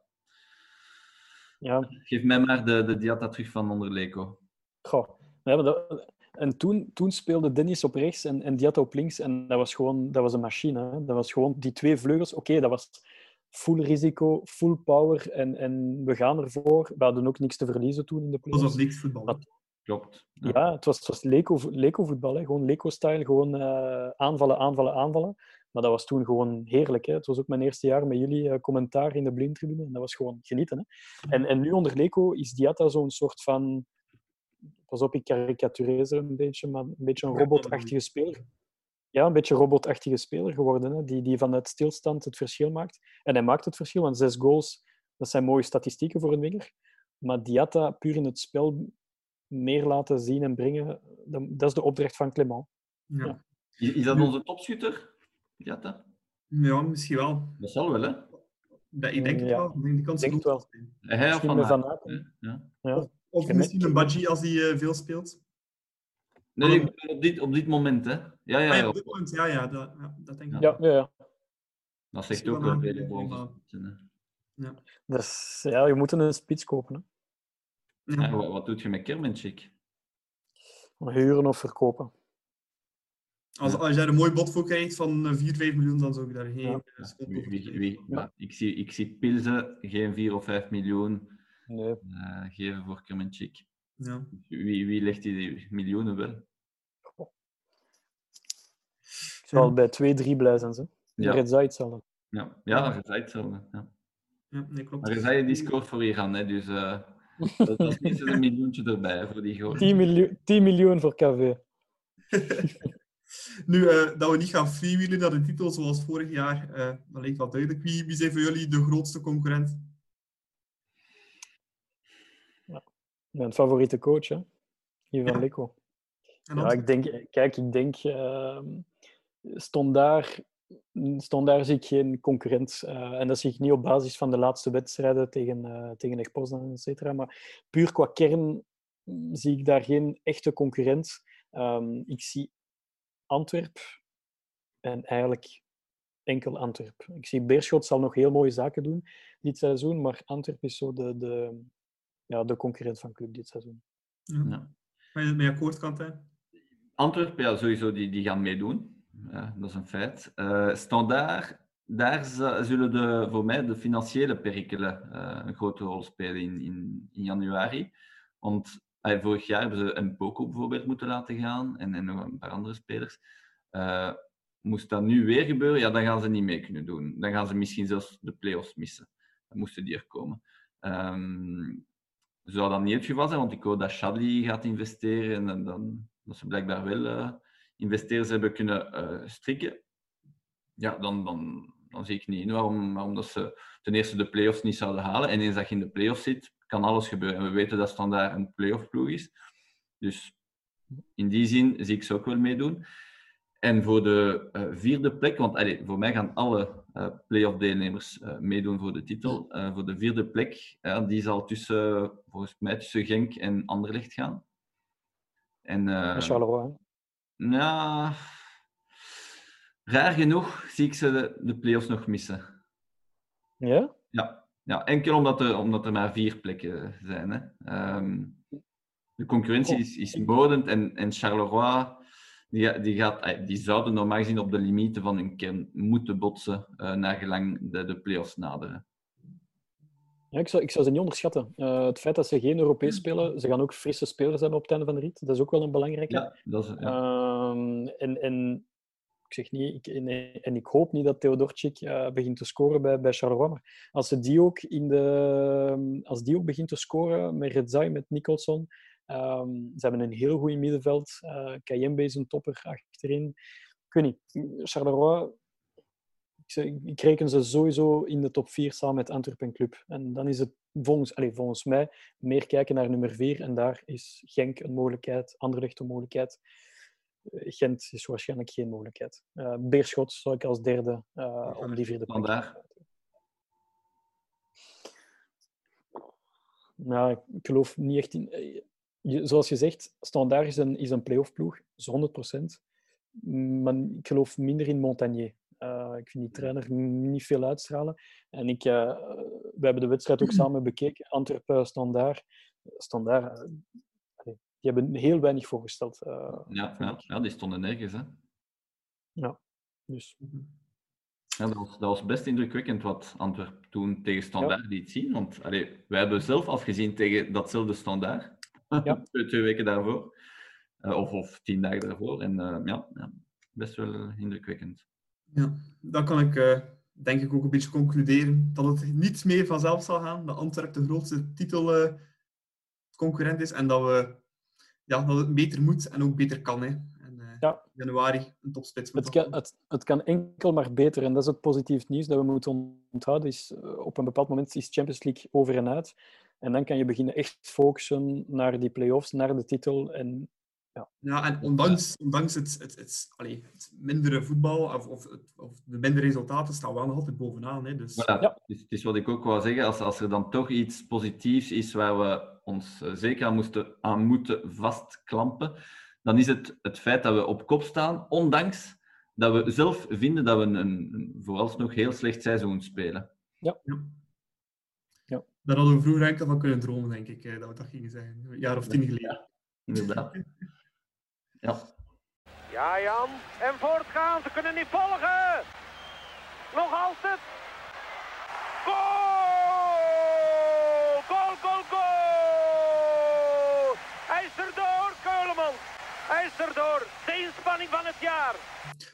Ja, geef mij maar de, de diata terug van onder Leco. goh. Ja, maar dat- en toen, toen speelde Dennis op rechts en, en Diatta op links. En dat was gewoon dat was een machine. Hè. Dat was gewoon die twee vleugels. Oké, dat was full risico, full power. En, en we gaan ervoor. We hadden ook niks te verliezen toen in de Dat was niks voetbal. Dat- Klopt. Ja, het was, het was Leco, Leco voetbal, hè. gewoon Leco-style, gewoon eh, aanvallen, aanvallen, aanvallen. Maar dat was toen gewoon heerlijk. Hè. Het was ook mijn eerste jaar met jullie eh, commentaar in de blindtribune. En dat was gewoon genieten. Hè. En, en nu onder Leco is Diatta zo'n soort van... Pas op, ik karikatureer ze een beetje, maar een beetje een robotachtige speler. Ja, een beetje een robotachtige speler geworden, hè, die, die vanuit stilstand het verschil maakt. En hij maakt het verschil, want zes goals, dat zijn mooie statistieken voor een winger. Maar Diatta puur in het spel meer laten zien en brengen, dat, is de opdracht van Clement. Ja. Ja. Is, is dat onze topschutter? Diatta? ja, misschien wel. Dat zal wel, hè? Dat, ik denk het Ja. wel. Ik denk het wel. Hij of Misschien Van Aken. Ja. Ja. Of misschien een Badji als hij eh, veel speelt. Nee, ik op dit, op dit moment, hè? Ja, ja, Ah, ja, ja. op dit moment, ja, ja, dat, ja, dat denk ik. Ja, ja, ja. Dat zegt ook wel vele goede boven. Dus, ja, je moet een spits kopen. Hè. Ja. Ja, wat, wat doet je met Kermenchik? Huren of verkopen. Als, als je daar een mooi bod voor krijgt van eh, 4, 5 miljoen, dan zou ik daar geen Ja. eh, Wie, over wie, Ja. ja, ik, zie, ik zie Pilsen geen 4 of 5 miljoen Nee. eh, geven voor Kermenchik. Ja. Wie, wie legt die miljoenen wel? Zou bij 2, 3 blij zijn. Ze. Ja. Ja. Red hetzelfde. Ja, ja dat is hetzelfde. Ja. Ja, nee, klopt. Maar Rezai die scoort voor Iran, hè, dus eh, dat, is minstens een miljoentje erbij hè, voor die goal. 10 miljoen, 10 miljoen voor KV. Nu, eh, dat we niet gaan freewheelen naar de titel zoals vorig jaar, eh, dat lijkt wel duidelijk. Wie, wie zijn voor jullie de grootste concurrent? Mijn favoriete coach, hè? Ivan Ja. Leko. En Ja, ik denk, kijk, ik denk, ehm stond daar, stond daar zie ik geen concurrent. Eh, en dat zie ik niet op basis van de laatste wedstrijden tegen, eh tegen Poznan, et cetera. Maar puur qua kern mm, zie ik daar geen echte concurrent. Ehm, ik zie Antwerp en eigenlijk enkel Antwerp. Ik zie Beerschot zal nog heel mooie zaken doen dit seizoen, maar Antwerp is zo de, de, ja, de concurrent van club dit seizoen. Ja. Ja. Ben je het mee akkoord, Quentin? Antwerpen, ja, sowieso, die, die gaan meedoen. Ja, dat is een feit. Eh Standaard, daar zullen de, voor mij de financiële perikelen eh, een grote rol spelen in, in, januari. Want eh, vorig jaar hebben ze een Boko bijvoorbeeld moeten laten gaan en, en nog een paar andere spelers. Moest dat nu weer gebeuren, ja, dan gaan ze niet mee kunnen doen. Dan gaan ze misschien zelfs de play-offs missen. Dan moesten die er komen. Ehm, zou dat niet het geval zijn, want ik hoor dat Shadley gaat investeren en dan- dat ze blijkbaar wel investeerders hebben kunnen eh, strikken. Ja, dan, dan, dan zie ik niet in waarom, waarom dat ze ten eerste de play-offs niet zouden halen. En eens dat je in de play-offs zit, kan alles gebeuren. En we weten dat Standaard een play-off ploeg is. Dus in die zin zie ik ze ook wel meedoen. En voor de eh, vierde plek, want voor mij gaan alle eh play-off deelnemers meedoen voor de titel. Voor de vierde plek, die zal tussen, volgens mij tussen Genk en Anderlecht gaan. En, En Charleroi. Ja, raar genoeg zie ik ze de, de play-offs nog missen. Ja? Ja, ja enkel omdat er, omdat er maar vier plekken zijn. Hè. Ehm, de concurrentie is, is moordend en, en Charleroi die, die, gaat, eh, die zouden normaal gezien op de limieten van hun kern moeten botsen uh, naar gelang de, de play-offs naderen. Ja, ik, zou, ik zou ze niet onderschatten. Eh, het feit dat ze geen Europees spelen, ze gaan ook frisse spelers hebben op het einde van de rit. Dat is ook wel een belangrijke. Ja, dat is, ja. Ehm, en, en ik zeg niet, ik, en, en ik hoop niet dat Theodorczyk eh, begint te scoren bij, bij Charleroi. Maar als, ze die ook in de, als die ook begint te scoren met Redzai, met Nicholson. ehm, ze hebben een heel goed middenveld. Uh, Kayembe is een topper achterin. Ik weet niet, Charleroi ik, reken ze sowieso in de top 4 samen met Antwerpen Club. En dan is het volgens, allez, volgens mij meer kijken naar nummer 4. En daar is Genk een mogelijkheid, Anderlecht een mogelijkheid. Eh, Gent is waarschijnlijk geen mogelijkheid. Eh, Beerschot zou ik als derde eh, om die vierde plek. Vandaar. Nou, ik geloof niet echt in. je- Zoals je zegt, Standaard is een, is een play-off ploeg, is 100%. Maar ik geloof minder in Montagnier. Eh, ik vind die trainer niet veel uitstralen. En ik, eh, we hebben de wedstrijd ook samen bekeken. Antwerpen, Standaard. Standaard, eh, allee, die hebben heel weinig voorgesteld. eh, Ja, ja, ja, die stonden nergens. Hè. Dus Ja, dat, was, dat was best indrukwekkend wat Antwerp toen tegen Standaard liet zien. Want allee, wij hebben zelf afgezien tegen datzelfde Standaard. Ja. twee, weken daarvoor. Eh, of, of tien dagen daarvoor. En eh, ja, ja, best wel eh, indrukwekkend. Ja, dan kan ik eh, denk ik ook een beetje concluderen dat het niet meer vanzelf zal gaan. Dat Antwerp de grootste titelconcurrent is en dat, we, ja, dat het beter moet en ook beter kan. Hè. En, eh, Ja. januari een topspits. moet het kan, het, het kan enkel maar beter. En dat is het positief nieuws dat we moeten onthouden. Is, eh, op een bepaald moment is Champions League over en uit. En dan kan je beginnen echt focussen naar die play-offs, naar de titel. En Ja, en ondanks, ondanks het, het, het, allee, het mindere voetbal of, of, het- of de mindere resultaten staan we wel nog altijd bovenaan. Hè. Dus, Voilà, Ja. het, is, het is wat ik ook wou zeggen. Als, als er dan toch iets positiefs is waar we ons eh, zeker aan, moesten, aan moeten vastklampen, dan is het het feit dat we op kop staan, ondanks dat we zelf vinden dat we een, een vooralsnog heel slecht seizoen spelen. Dat Daar hadden we vroeger enkel van kunnen dromen, denk ik, eh, dat we dat gingen zeggen. Een jaar of tien geleden. Inderdaad. Ja. Ja, Jan. En voortgaan, ze kunnen niet volgen. Nog altijd. Goal! Goal, goal, goal! Hij is erdoor, Keuleman. Hij is erdoor. De inspanning van het jaar.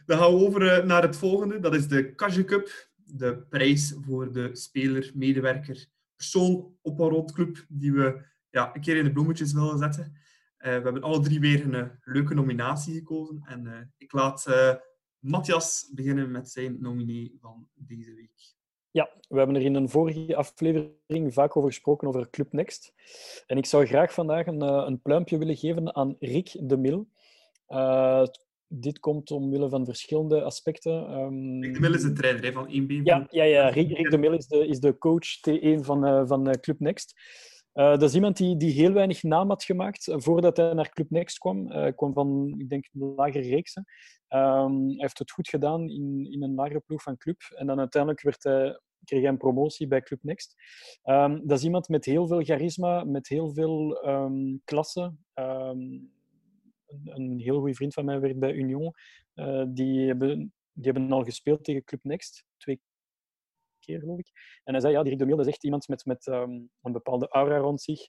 Dan gaan we over eh, naar het volgende. Dat is de Kage Cup. De prijs voor de speler, medewerker, persoon op een roodclub die we ja, een keer in de bloemetjes willen zetten. Eh, we hebben alle drie weer een eh, leuke nominatie gekozen. En eh, ik laat Matthias beginnen met zijn nominee van deze week. Ja, we hebben er in een vorige aflevering vaak over gesproken, over Club Next. En ik zou graag vandaag een, een pluimpje willen geven aan Rick de Mil. Dit komt omwille van verschillende aspecten. Ehm, Rick de Mil is de trainer hè, van 1B. Ja, ja, ja. Rick, Rick de Mil is de, is de coach T1 van, eh, van Club Next. Eh, dat is iemand die, die heel weinig naam had gemaakt eh, voordat hij naar Club Next kwam. Eh, Hij kwam van, ik denk, een lagere reeksen. Ehm, hij heeft het goed gedaan in, in een lagere ploeg van Club. En dan uiteindelijk werd kreeg hij een promotie bij Club Next. Ehm, dat is iemand met heel veel charisma, met heel veel ehm, klasse. Een, een heel goede vriend van mij werkt bij Union. Die, hebben, die hebben al gespeeld tegen Club Next. Twee En hij zei, ja, die Rick de Mil dat is echt iemand met, met ehm, een bepaalde aura rond zich.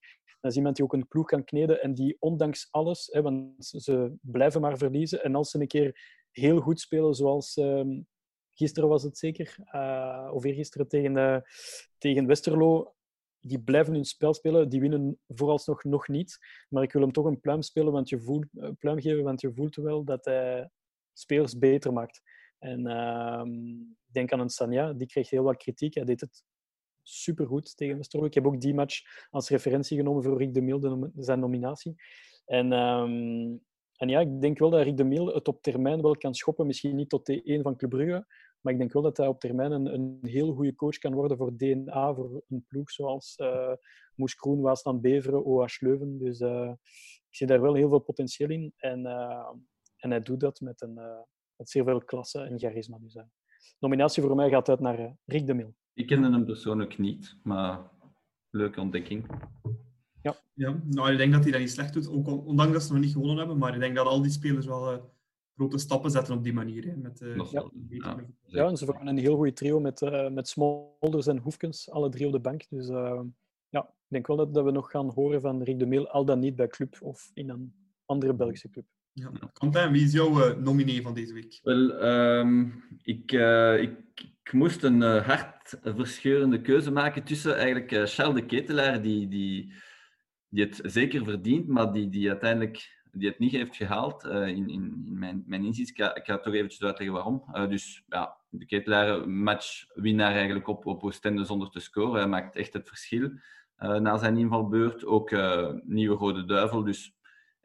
Dat is iemand die ook een ploeg kan kneden en die ondanks alles, hè, want ze blijven maar verliezen, en als ze een keer heel goed spelen, zoals ehm, gisteren was het zeker, uh, of eergisteren tegen, eh, tegen Westerlo, die blijven hun spel spelen, die winnen vooralsnog nog niet. Maar ik wil hem toch een pluim, spelen, want je voelt, eh, pluim geven, want je voelt wel dat hij spelers beter maakt. En ehm, ik denk aan een Sanja, die kreeg heel wat kritiek. Hij deed het supergoed tegen Westerlo. Ik heb ook die match als referentie genomen voor Rick de Mil, zijn nominatie. En, ehm, en ja, ik denk wel dat Rick de Mil het op termijn wel kan schoppen. Misschien niet tot T1 van Club Brugge, maar ik denk wel dat hij op termijn een, heel goede coach kan worden voor DNA, voor een ploeg zoals eh Moes Kroen, Waasland Beveren, OH Leuven. Dus eh, ik zie daar wel heel veel potentieel in. En, eh, en hij doet dat met, een, eh, met zeer veel klasse en charisma. Dus, eh, nominatie voor mij gaat uit naar eh, Rick de Mil. Ik kende hem persoonlijk niet, maar leuke ontdekking. Ja, nou, ik denk dat hij dat niet slecht doet, ook on- ondanks dat ze nog niet gewonnen hebben. Maar ik denk dat al die spelers wel eh, grote stappen zetten op die manier. Hè, met, eh, Ja. Ja, Ja, en ze vormen een heel goede trio met, eh, met Smolders en Hoefkens, alle drie op de bank. Dus eh, ja, ik denk wel dat, dat we nog gaan horen van Rick de Mil, al dan niet bij club of in een andere Belgische club. Ja. Quentin, wie is jouw eh, nominee van deze week? Wel, ehm, ik, eh, ik, ik moest een eh, hartverscheurende keuze maken tussen eigenlijk eh, Charles de Ketelaar, die, die, die het zeker verdient, maar die, die uiteindelijk die het niet heeft gehaald, eh, in, in, in mijn, mijn inzicht. Ik ga, ik ga toch eventjes uitleggen waarom. Eh, dus ja, de Ketelaar, matchwinnaar eigenlijk op, op Oostende zonder te scoren. Hij maakt echt het verschil eh, na zijn invalbeurt. Ook eh, nieuwe Rode Duivel, dus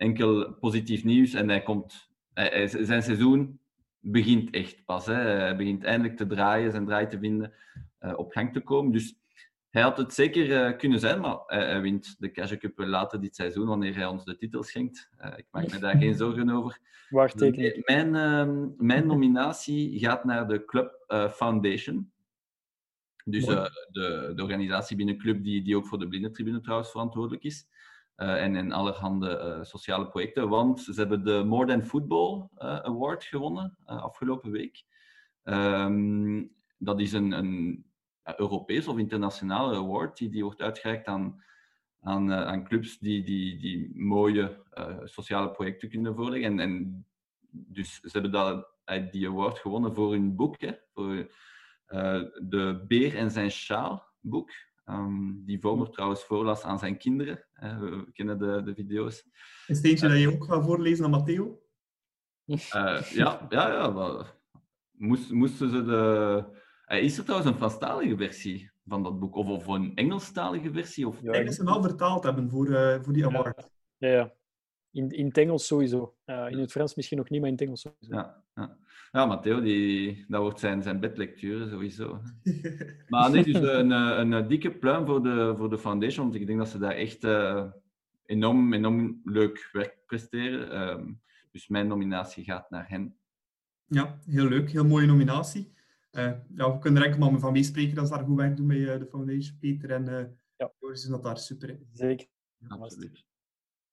enkel positief nieuws. En hij komt, hij, zijn seizoen begint echt pas. Hè. Hij begint eindelijk te draaien, zijn draai te vinden, eh, op gang te komen. Dus hij had het zeker eh, kunnen zijn, maar hij, hij wint de Cash Cup wel later dit seizoen, wanneer hij ons de titel schenkt. Eh, ik maak me daar geen zorgen over. Waarteken. Mijn, ehm, mijn nominatie gaat naar de Club Foundation. Dus de, de organisatie binnen Club die, die ook voor de Blindentribune trouwens verantwoordelijk is. Eh, en, en allerhande eh, sociale projecten. Want ze hebben de More Than Football eh, Award gewonnen afgelopen week. Ehm, dat is een, een Europees of internationale award die, die wordt uitgereikt aan, aan, aan clubs die, die, die mooie sociale projecten kunnen voorleggen. En, en dus ze hebben dat, die award gewonnen voor hun boek, hè, voor de Beer en zijn sjaal boek. Ehm, die Vomer trouwens voorlas aan zijn kinderen. Eh, we, kennen de, de video's. Is het eentje dat je ook gaat voorlezen aan Matteo? Eh, ja, ja, ja. Maar moest, moesten ze de... Eh, is er trouwens een Franstalige versie van dat boek? Of, of een Engelstalige versie? Of... Ja, Ik denk dat ze hem wel vertaald hebben voor, eh, voor die award. Ja, ja. In, in het Engels sowieso. Eh, in het Frans misschien nog niet, maar in het Engels sowieso. Ja, ja. ja Matteo, die, dat wordt zijn, zijn bedlectuur sowieso. Maar nee, dus een, eh, een, dikke pluim voor de, voor de foundation, want ik denk dat ze daar echt eh, enorm, enorm leuk werk presteren. Ehm, dus mijn nominatie gaat naar hen. Ja, heel leuk. Heel mooie nominatie. Eh, ja, we kunnen er enkel maar van meespreken dat ze daar goed werk doen bij eh, de Foundation, Peter en, eh, Ja. Joris doet dat daar super in. Zeker. Absoluut.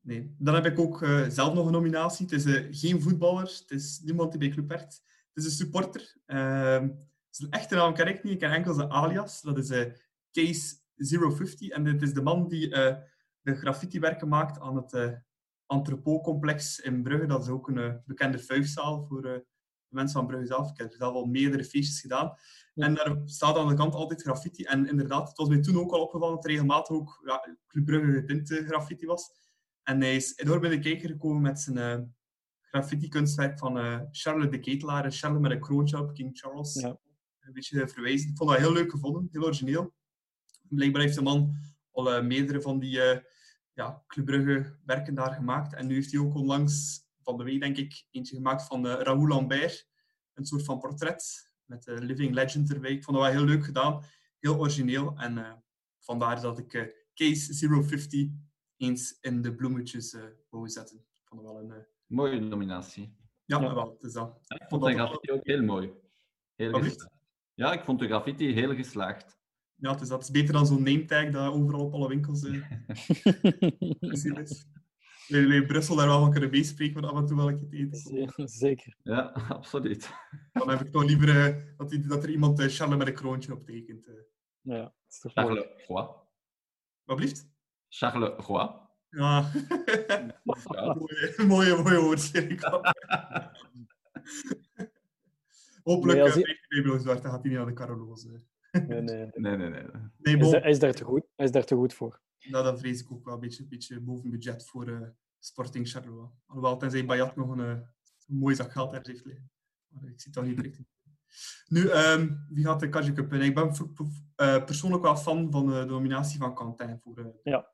Nee. Dan heb ik ook eh, zelf nog een nominatie. Het is eh, geen voetballer, het is niemand die bij Club werkt. Het is een supporter. Ehm, zijn echte naam ken ik niet, ik ken enkel zijn alias. Dat is eh, Case 050. En dit is de man die de graffiti-werken maakt aan het uh, Entrepot-complex in Brugge. Dat is ook een bekende vuifzaal voor de mensen van Brugge zelf. Ik heb zelf al meerdere feestjes gedaan. En daar staat aan de kant altijd graffiti. En inderdaad, het was mij toen ook al opgevallen dat er regelmatig ook ja, Club Brugge getinte graffiti was. En hij is enorm in de kijker gekomen met zijn uh, graffiti-kunstwerk van uh, Charles de Ketelaar. Charles met een kroontje op, King Charles. Ja. Een beetje verwijzen. Ik vond dat heel leuk gevonden, heel origineel. Blijkbaar heeft de man al uh, meerdere van die ja, Club Brugge werken daar gemaakt. En nu heeft hij ook onlangs, van de week denk ik, eentje gemaakt van Raoul Lambert. Een soort van portret met de Living Legend erbij. Ik vond dat wel heel leuk gedaan, heel origineel. En vandaar dat ik Case 050 eens in de bloemetjes uh, wou zetten. Ik vond het wel een... Uh... Mooie nominatie. Ja, ja. wel, het is dat. Ja, ik vond de graffiti ook heel mooi. Heel geslaagd. Ja, ik vond de graffiti heel geslaagd. Ja, het is, dat. het is beter dan zo'n name tag dat overal op alle winkels uh, gezien is. We in Brussel daar wel van kunnen meespreken, maar af en toe wel eten. Zeker. Ja, absoluut. Dan heb ik toch liever dat, die, dat er iemand Charles met een kroontje op tekent. Ja, dat is toch Roy. Wat blieft? Charles Roy. Ja. mooie, mooie, mooie woordstelling. Hopelijk nee, hij... bij Bloos Zwart, dan gaat hij niet aan de Caroloze. Nee, nee. nee, nee, nee. nee hij, is daar, hij, is daar te goed. hij is daar te goed voor. Nou, dat vrees ik ook wel een beetje, een beetje boven budget voor uh, Sporting Charleroi. Alhoewel, tenzij Bayat nog een, uh, een mooi zak geld ergens heeft liggen. Maar ik zie het al niet direct. Nu, um, wie gaat de Kaji Cup Ik ben uh, persoonlijk wel fan van de nominatie van Quentin voor... Uh, ja.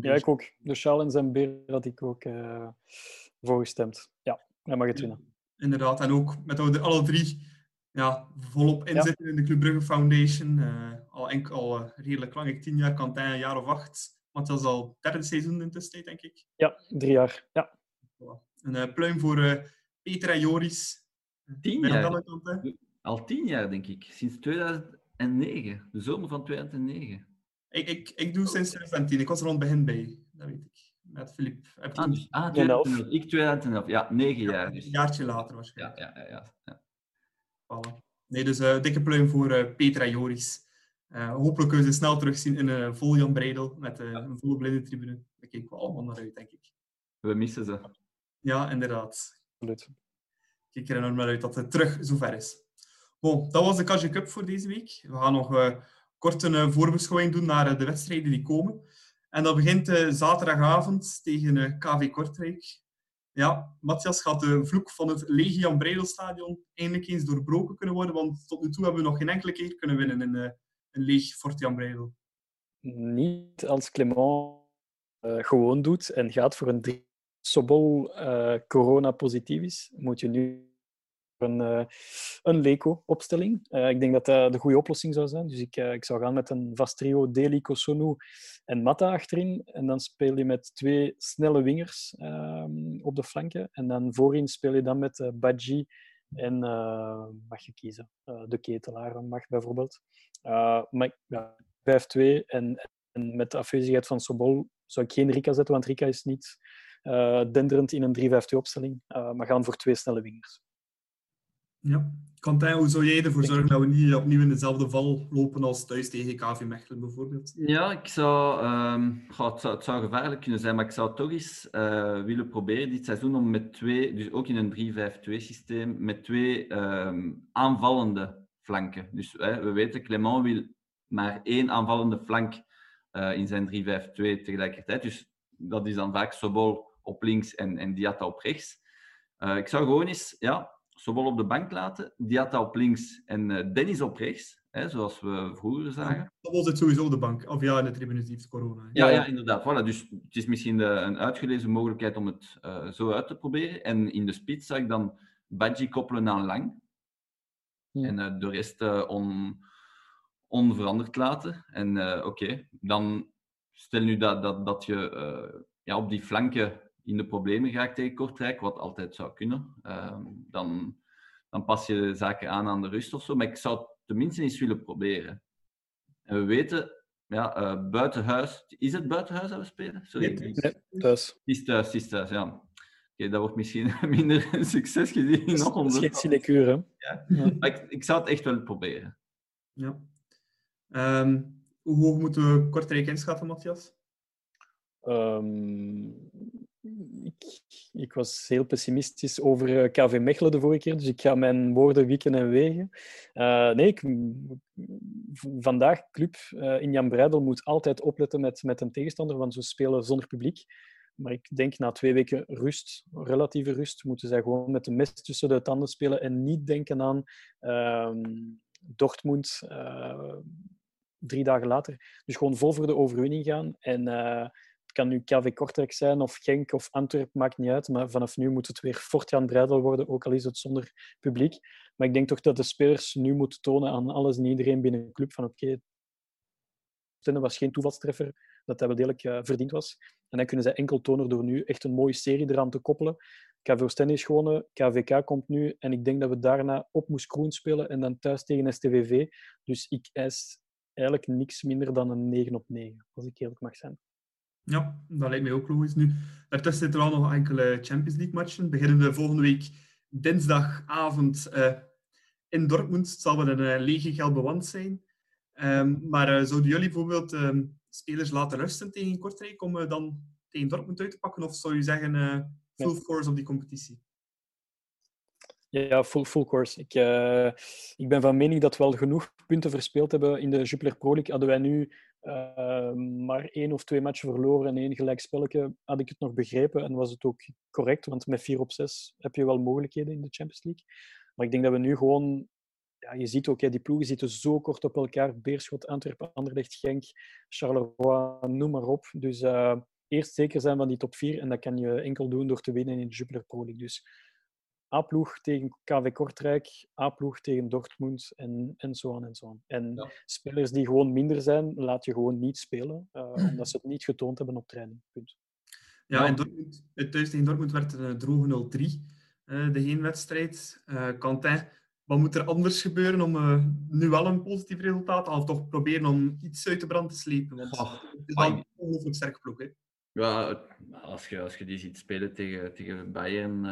Ja, ik ook. De Challenge en Beer had ik ook uh, voor gestemd. Ja, hij mag het winnen. Inderdaad, en ook met alle drie ja, volop inzitten ja. in de Club Brugge Foundation. Uh, al, enkel, al uh, redelijk lang, ik tien jaar, Quentin een jaar of acht. Want dat is al het derde seizoen in tussentijd, denk ik. Ja, drie jaar. Ja. Een uh, pluim voor Peter en Joris. Tien jaar? Al tien jaar, denk ik. Sinds 2009. De zomer van 2009. Ik, ik, ik doe sinds 2010. Ik was er rond begin bij. Dat weet ik. Met Filip. Ah, dus, ah, 2011. Ik 2011. Ja, negen ja, jaar. Dus. Een jaartje later waarschijnlijk. Ja, ja, ja. ja. Voilà. Nee, dus uh, dikke pluim voor uh, Peter en Joris. Uh, hopelijk kunnen ze snel terugzien in een vol Jan Breidel met ja. een volle blinde tribune. Daar kijken we allemaal naar uit, denk ik. We missen ze. Ja, inderdaad. Absoluut. Ik kijk er enorm naar uit dat het terug zover is. Bon, dat was de Kaja Cup voor deze week. We gaan nog uh, kort een uh, voorbeschouwing doen naar uh, de wedstrijden die komen. En dat begint zaterdagavond tegen KV Kortrijk. Ja, Matthias, gaat de vloek van het Legian Breidelstadion eindelijk eens doorbroken kunnen worden? Want tot nu toe hebben we nog geen enkele keer kunnen winnen in een leeg Fortian Breidel. Niet als Clement gewoon doet en gaat voor een Sobol corona-positief is, moet je nu een, uh, een Leco-opstelling. Uh, ik denk dat dat de goede oplossing zou zijn. Dus ik, uh, ik zou gaan met een vast trio Deli, Kosonu en Mata achterin. En dan speel je met twee snelle wingers ehm, op de flanken. En dan voorin speel je dan met Badji en mag je kiezen. de ketelaar mag bijvoorbeeld. maar ja, 5-2 en, en met de afwezigheid van Sobol zou ik geen Rika zetten, want Rika is niet denderend in een 3-5-2-opstelling. maar gaan voor twee snelle wingers. Ja. Quentin, hoe zou jij ervoor zorgen dat we niet opnieuw in dezelfde val lopen als thuis tegen KV Mechelen bijvoorbeeld? Ja, ik zou, um, het, zou, het zou gevaarlijk kunnen zijn, maar ik zou toch eens uh, willen proberen dit seizoen om met twee, dus ook in een 3-5-2 systeem, met twee um, aanvallende flanken. Dus hè, we weten, Clement wil maar één aanvallende flank uh, in zijn 3-5-2 tegelijkertijd. Dus dat is dan vaak Sobol op links en, en Diatta op rechts. Uh, ik zou gewoon eens ja, zowel op de bank laten, Diatta op links en uh, Dennis op rechts, hè, zoals we vroeger zagen. Dat was het sowieso de bank, of ja, in de tribune heeft corona. Hè. Ja, ja, inderdaad. Voilà. Dus het is misschien de, een uitgelezen mogelijkheid om het uh, zo uit te proberen. En in de spits zag ik dan Badji koppelen aan Lang. Ja. En uh, de rest on, onveranderd laten. En oké, okay, dan stel nu dat, dat, dat je ja, op die flanken in de problemen raakt tegen Kortrijk, wat altijd zou kunnen, uh, dan, dan pas je zaken aan aan de rust of zo. Maar ik zou het tenminste eens willen proberen. En we weten, ja, uh, buitenhuis. Is het buitenhuis dat we spelen? Sorry. Nee, nee thuis. Het is thuis, het is thuis, ja. Oké, okay, dat wordt misschien minder een succes gezien. Is, is geen sinecure, hè? Ja. ja. Maar ik, ik zou het echt wel proberen. Ja. Um, hoe hoog moeten we Kortrijk inschatten, Matthias? Um, ik, ik, was heel pessimistisch over eh, KV Mechelen de vorige keer, dus ik ga mijn woorden wikken en wegen. Uh, nee, ik, vandaag, club uh, in Jan Breidel moet altijd opletten met, met een tegenstander, want ze spelen zonder publiek. Maar ik denk na twee weken rust, relatieve rust, moeten zij gewoon met de mes tussen de tanden spelen en niet denken aan uh, Dortmund drie dagen later. Dus gewoon vol voor de overwinning gaan en kan nu KV Kortrijk zijn of Genk of Antwerpen, maakt niet uit. Maar vanaf nu moet het weer Fortjan Breidel worden, ook al is het zonder publiek. Maar ik denk toch dat de spelers nu moeten tonen aan alles en iedereen binnen de club van oké, okay, was geen toevalstreffer, dat hij wel degelijk uh, verdiend was. En dan kunnen zij enkel tonen door nu echt een mooie serie eraan te koppelen. KV Oostende is gewonnen, KVK komt nu en ik denk dat we daarna op Moes Kroen spelen en dan thuis tegen STVV. Dus ik eis eigenlijk niks minder dan een 9 op 9, als ik eerlijk mag zijn. Ja, dat lijkt mij ook logisch. Nu, daartussen zitten er al nog enkele Champions League matchen. Beginnen we volgende week dinsdagavond uh, in Dortmund. Het zal wel een uh, lege gelbe wand zijn. Um, maar uh, zouden jullie bijvoorbeeld um, spelers laten rusten tegen Kortrijk om dan tegen Dortmund uit te pakken? Of zou je zeggen full ja. force op die competitie? Ja, full, full course. Ik, ik ben van mening dat we wel genoeg punten verspeeld hebben in de Jupiler Pro League. Hadden wij nu uh, maar één of twee matchen verloren en één gelijk had ik het nog begrepen en was het ook correct, want met 4 op 6 heb je wel mogelijkheden in de Champions League. Maar ik denk dat we nu gewoon, ja, je ziet ook, die ploegen zitten zo kort op elkaar. Beerschot, Antwerpen, Anderlecht, Genk, Charleroi, noem maar op. Dus uh, eerst zeker zijn van die top 4 en dat kan je enkel doen door te winnen in de Jupiler Pro League. Dus A-ploeg tegen KV Kortrijk, A-ploeg tegen Dortmund en, en zo aan en zo aan. En ja. spelers die gewoon minder zijn, laat je gewoon niet spelen, uh, omdat ze het niet getoond hebben op training. Punt. Ja, en Dortmund, thuis tegen Dortmund werd een droge 0-3, uh, de heenwedstrijd. Uh, Quentin, wat moet er anders gebeuren om nu wel een positief resultaat te halen? Of toch proberen om iets uit de brand te slepen? Want oh, het is wel een ongelooflijk sterk ploeg. Hè? Ja, als je, als je die ziet spelen tegen, tegen Bayern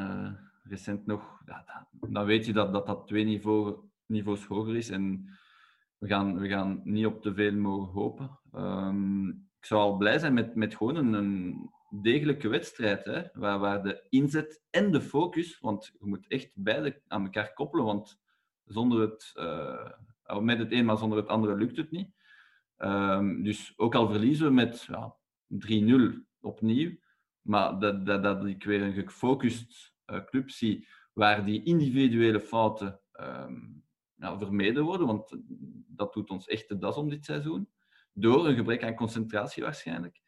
recent nog, dan weet je dat dat, dat twee niveau, niveaus hoger is. En we gaan, we gaan niet op te veel mogen hopen. Um, ik zou al blij zijn met, met gewoon een, een degelijke wedstrijd, hè, waar, waar de inzet en de focus, want je moet echt beide aan elkaar koppelen, want zonder het, uh, met het een, maar zonder het andere lukt het niet. Um, dus ook al verliezen we met ja, 3-0 opnieuw, maar dat, dat, dat ik weer een gefocust club zie waar die individuele fouten um, ja, vermeden worden, want dat doet ons echt de das om dit seizoen. Door een gebrek aan concentratie waarschijnlijk.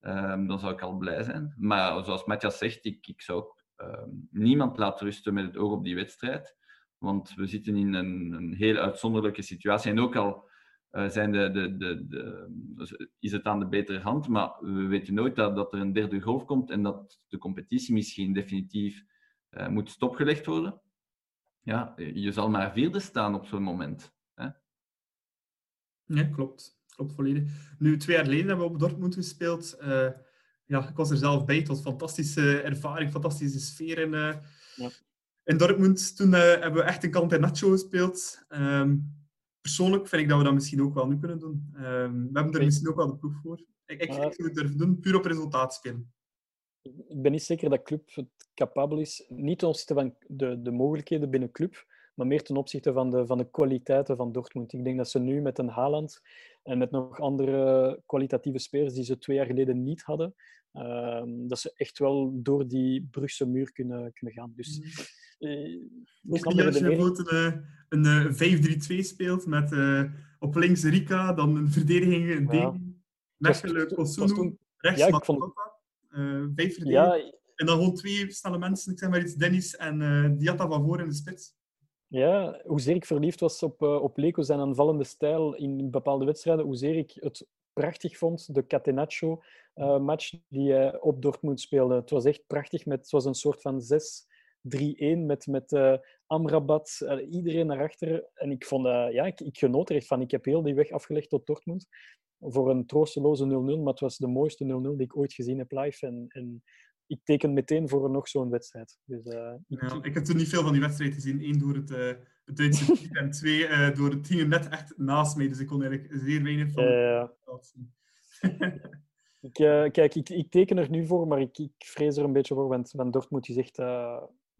Um, dan zou ik al blij zijn. Maar zoals Matthias zegt, ik, ik zou um, niemand laten rusten met het oog op die wedstrijd. Want we zitten in een, een heel uitzonderlijke situatie. En ook al uh, zijn de, de, de, de, is het aan de betere hand, maar we weten nooit dat, dat er een derde golf komt en dat de competitie misschien definitief uh, moet stopgelegd worden. Ja, je zal maar vierde staan op zo'n moment. Hè? Ja, klopt. Klopt volledig. Nu, twee jaar geleden hebben we op Dortmund gespeeld. Uh, ja, ik was er zelf bij. Het was een fantastische ervaring, fantastische sfeer in, uh, ja. in Dortmund. Toen hebben we echt een Campernaccio gespeeld. Um, persoonlijk vind ik dat we dat misschien ook wel nu kunnen doen. Um, we hebben er misschien ook wel de proef voor. Ik, ik, ik zou het durven doen, puur op resultaat spelen ik ben niet zeker dat club het capabel is, niet ten opzichte van de, de mogelijkheden binnen club, maar meer ten opzichte van de, van de kwaliteiten van Dortmund. Ik denk dat ze nu met een Haaland en met nog andere kwalitatieve spelers die ze twee jaar geleden niet hadden, uh, dat ze echt wel door die Brugse muur kunnen, kunnen gaan. Dus, uh, niet als je bijvoorbeeld een, een 5-3-2 speelt met uh, op links Rika, dan een verdediging, een ja. ding, Mechelen, rechts ja, uh, vijf ja. En dan gewoon twee snelle mensen, ik zeg maar iets, Dennis en uh, Diatta van voor in de spits. Ja, hoezeer ik verliefd was op, uh, op Leko zijn aanvallende stijl in bepaalde wedstrijden, hoezeer ik het prachtig vond, de Catenaccio-match die hij op Dortmund speelde. Het was echt prachtig, met, het was een soort van 6-3-1 met, met uh, Amrabat, uh, iedereen naar achter. En ik, vond, ja, ik, ik genoot er echt van. Ik heb heel die weg afgelegd tot Dortmund. voor een troosteloze 0-0, maar het was de mooiste 0-0 die ik ooit gezien heb live. En, en ik teken meteen voor nog zo'n wedstrijd. Dus, uh, ik... Ja, ik heb er niet veel van die wedstrijd gezien. Eén door het, uh, het Duitse team en twee uh, door het team net echt naast mij. Dus ik kon eigenlijk zeer weinig van uh, zien. ik, kijk, ik, ik, teken er nu voor, maar ik, ik vrees er een beetje voor. Want, want Dortmund die zegt,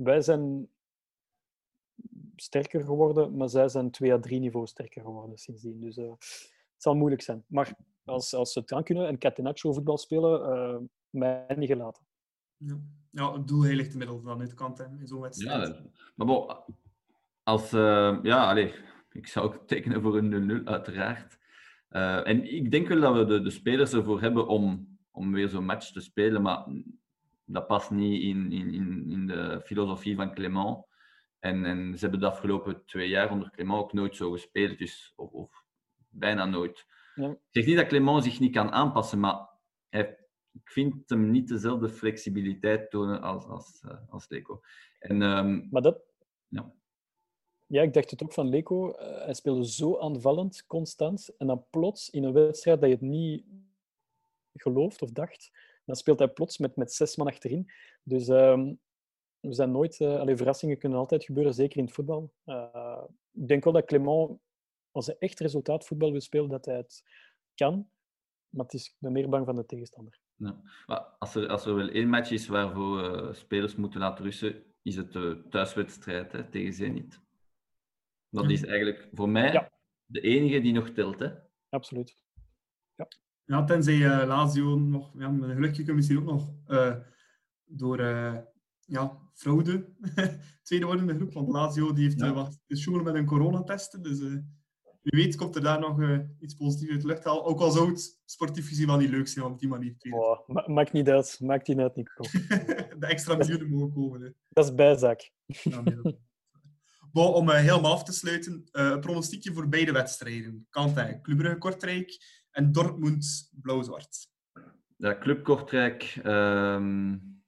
wij zijn sterker geworden, maar zij zijn 2 à 3 niveau sterker geworden sindsdien. Dus het zal moeilijk zijn. Maar als, als ze het aan kunnen en Catenaccio voetbal spelen, mij niet gelaten. Ja. ja, het doel heiligt de middel van dit kant in zo'n wedstrijd. Ja, maar bon, als, uh, ja, allez, ik zou ook tekenen voor een 0-0, uiteraard. Uh, en ik denk wel dat we de, de spelers ervoor hebben om, om weer zo'n match te spelen, maar dat past niet in, in, in de filosofie van Clément. En, en ze hebben de afgelopen twee jaar onder Clément ook nooit zo gespeeld, dus, of, of bijna nooit. Ja. Ik zeg niet dat Clément zich niet kan aanpassen, maar hij ik vind hem niet dezelfde flexibiliteit tonen als, als, uh, als Leco. En, um, maar dat... Ja. ja, ik dacht het ook van Leco. Uh, hij speelde zo aanvallend, constant. En dan plots in een wedstrijd dat je het niet gelooft of dacht, dan speelt hij plots met, met zes man achterin. Dus um, we zijn nooit... Uh, allee, verrassingen kunnen altijd gebeuren, zeker in het voetbal. ik denk wel dat Clement, als hij echt resultaatvoetbal wil spelen, dat hij het kan. Maar het is, ik ben meer bang van de tegenstander. Ja. Maar als, er, als er wel één match is waarvoor uh, spelers moeten laten rusten, is het de thuiswedstrijd hè, tegen Zenit. Dat is eigenlijk voor mij ja. de enige die nog telt. Hè? Absoluut. Ja, tenzij uh, Lazio nog, ja, met een gelukje kunnen misschien ook nog uh, door ja, fraude tweede worden in de groep. Want Lazio die heeft ja. wat gesjoemeld met een coronatest. Dus wie weet komt er daar nog iets positiefs uit de lucht halen. Ook al zou het sportief gezien wel niet leuk zijn op die manier oh, ma Maakt niet uit. Maakt niet uit, Nico. de extra miljoenen mogen komen. Hè. Dat is bijzaak. Ja, bon, om helemaal af te sluiten, een pronostiekje voor beide wedstrijden. Kantijn, Club Brugge Kortrijk en Dortmund Blauw-Zwart. Ja, Club Kortrijk um,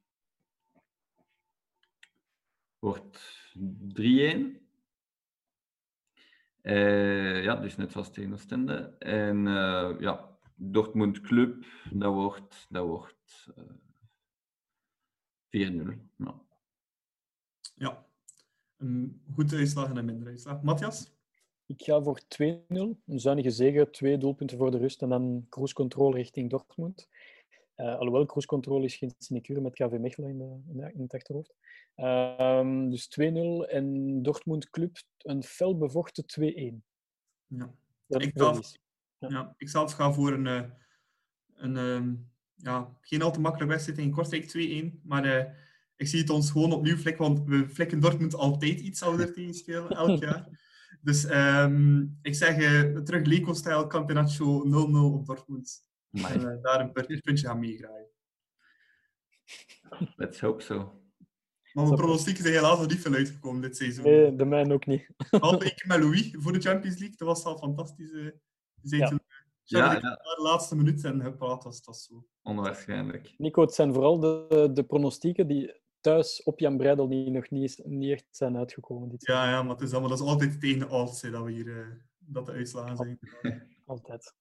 wordt 3-1. Uh, ja, dus net zoals tegen Oostende. En uh, ja, Dortmund Club, dat wordt, dat wordt uh, 4-0. Ja. ja, een goede uitslag en een minder uitslag. Matthias? Ik ga voor 2-0. Een zuinige zege, twee doelpunten voor de rust en dan cruise control richting Dortmund. Uh, alhoewel cruise control is geen sinecure met KV Mechelen in, de, in het achterhoofd. Um, dus 2-0 en Dortmund Club een fel bevochten 2-1. Ja. Ik, zelf, ja. ja. ik zelf ga voor een, uh, een uh, ja, geen al te makkelijke wedstrijd in Kortrijk 2-1. Maar uh, ik zie het ons gewoon opnieuw flikken, want we flikken Dortmund altijd iets ouder tegen spelen, elk jaar. Dus um, ik zeg uh, terug Leco-stijl, Campionatio 0-0 op Dortmund. En uh, daar een puntje gaan meegraaien. Let's hope so. Maar mijn pronostieken zijn helaas nog niet veel uitgekomen dit seizoen. Nee, de mijne ook niet. Behalve ik met Louis voor de Champions League. Dat was al fantastisch. Ja. Toen, ja, ja. de laatste minuut en gepraat was dat zo. Onwaarschijnlijk. Nico, het zijn vooral de, de pronostieken die thuis op Jan Breidel die nog niet, niet echt zijn uitgekomen. Dit ja, ja, maar het is, allemaal, dat is altijd tegen de odds dat we hier uh, dat de uitslagen zijn. altijd.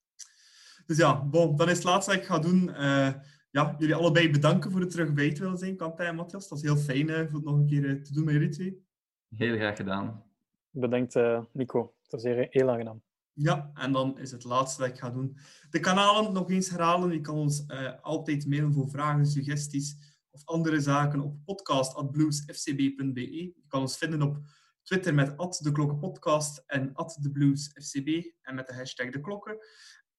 Dus ja, bon, dan is het laatste wat ik ga doen. Uh, ja, jullie allebei bedanken voor het terug bij te willen zijn, Kantij en Matthias. Dat is heel fijn uh, voor het nog een keer uh, te doen met jullie twee. Heel graag gedaan. Bedankt, uh, Nico. Het was heel, heel aangenaam. Ja, en dan is het laatste dat ik ga doen. De kanalen nog eens herhalen. Je kan ons altijd mailen voor vragen, suggesties of andere zaken op podcast.bluesfcb.be. Je kan ons vinden op Twitter met @deklokkenpodcast en @thebluesfcb en met de hashtag de klokken.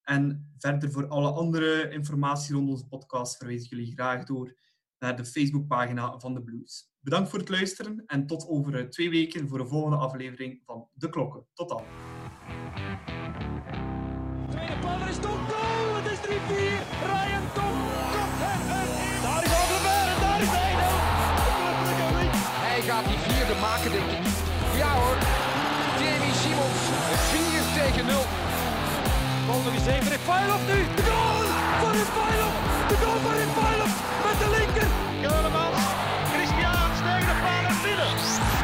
En verder voor alle andere informatie rond onze podcast verwijs ik jullie graag door naar de Facebookpagina van de Blues. Bedankt voor het luisteren en tot over twee weken voor de volgende aflevering van De Klokken. Tot dan. maken, denk ik. Ja hoor, Jamie Simons, 4 tegen 0. Bal nog eens even, Refailov nu, de goal van Refailov, de goal van Refailov met de linker. Keulemans, Christian, tegen de paal naar binnen.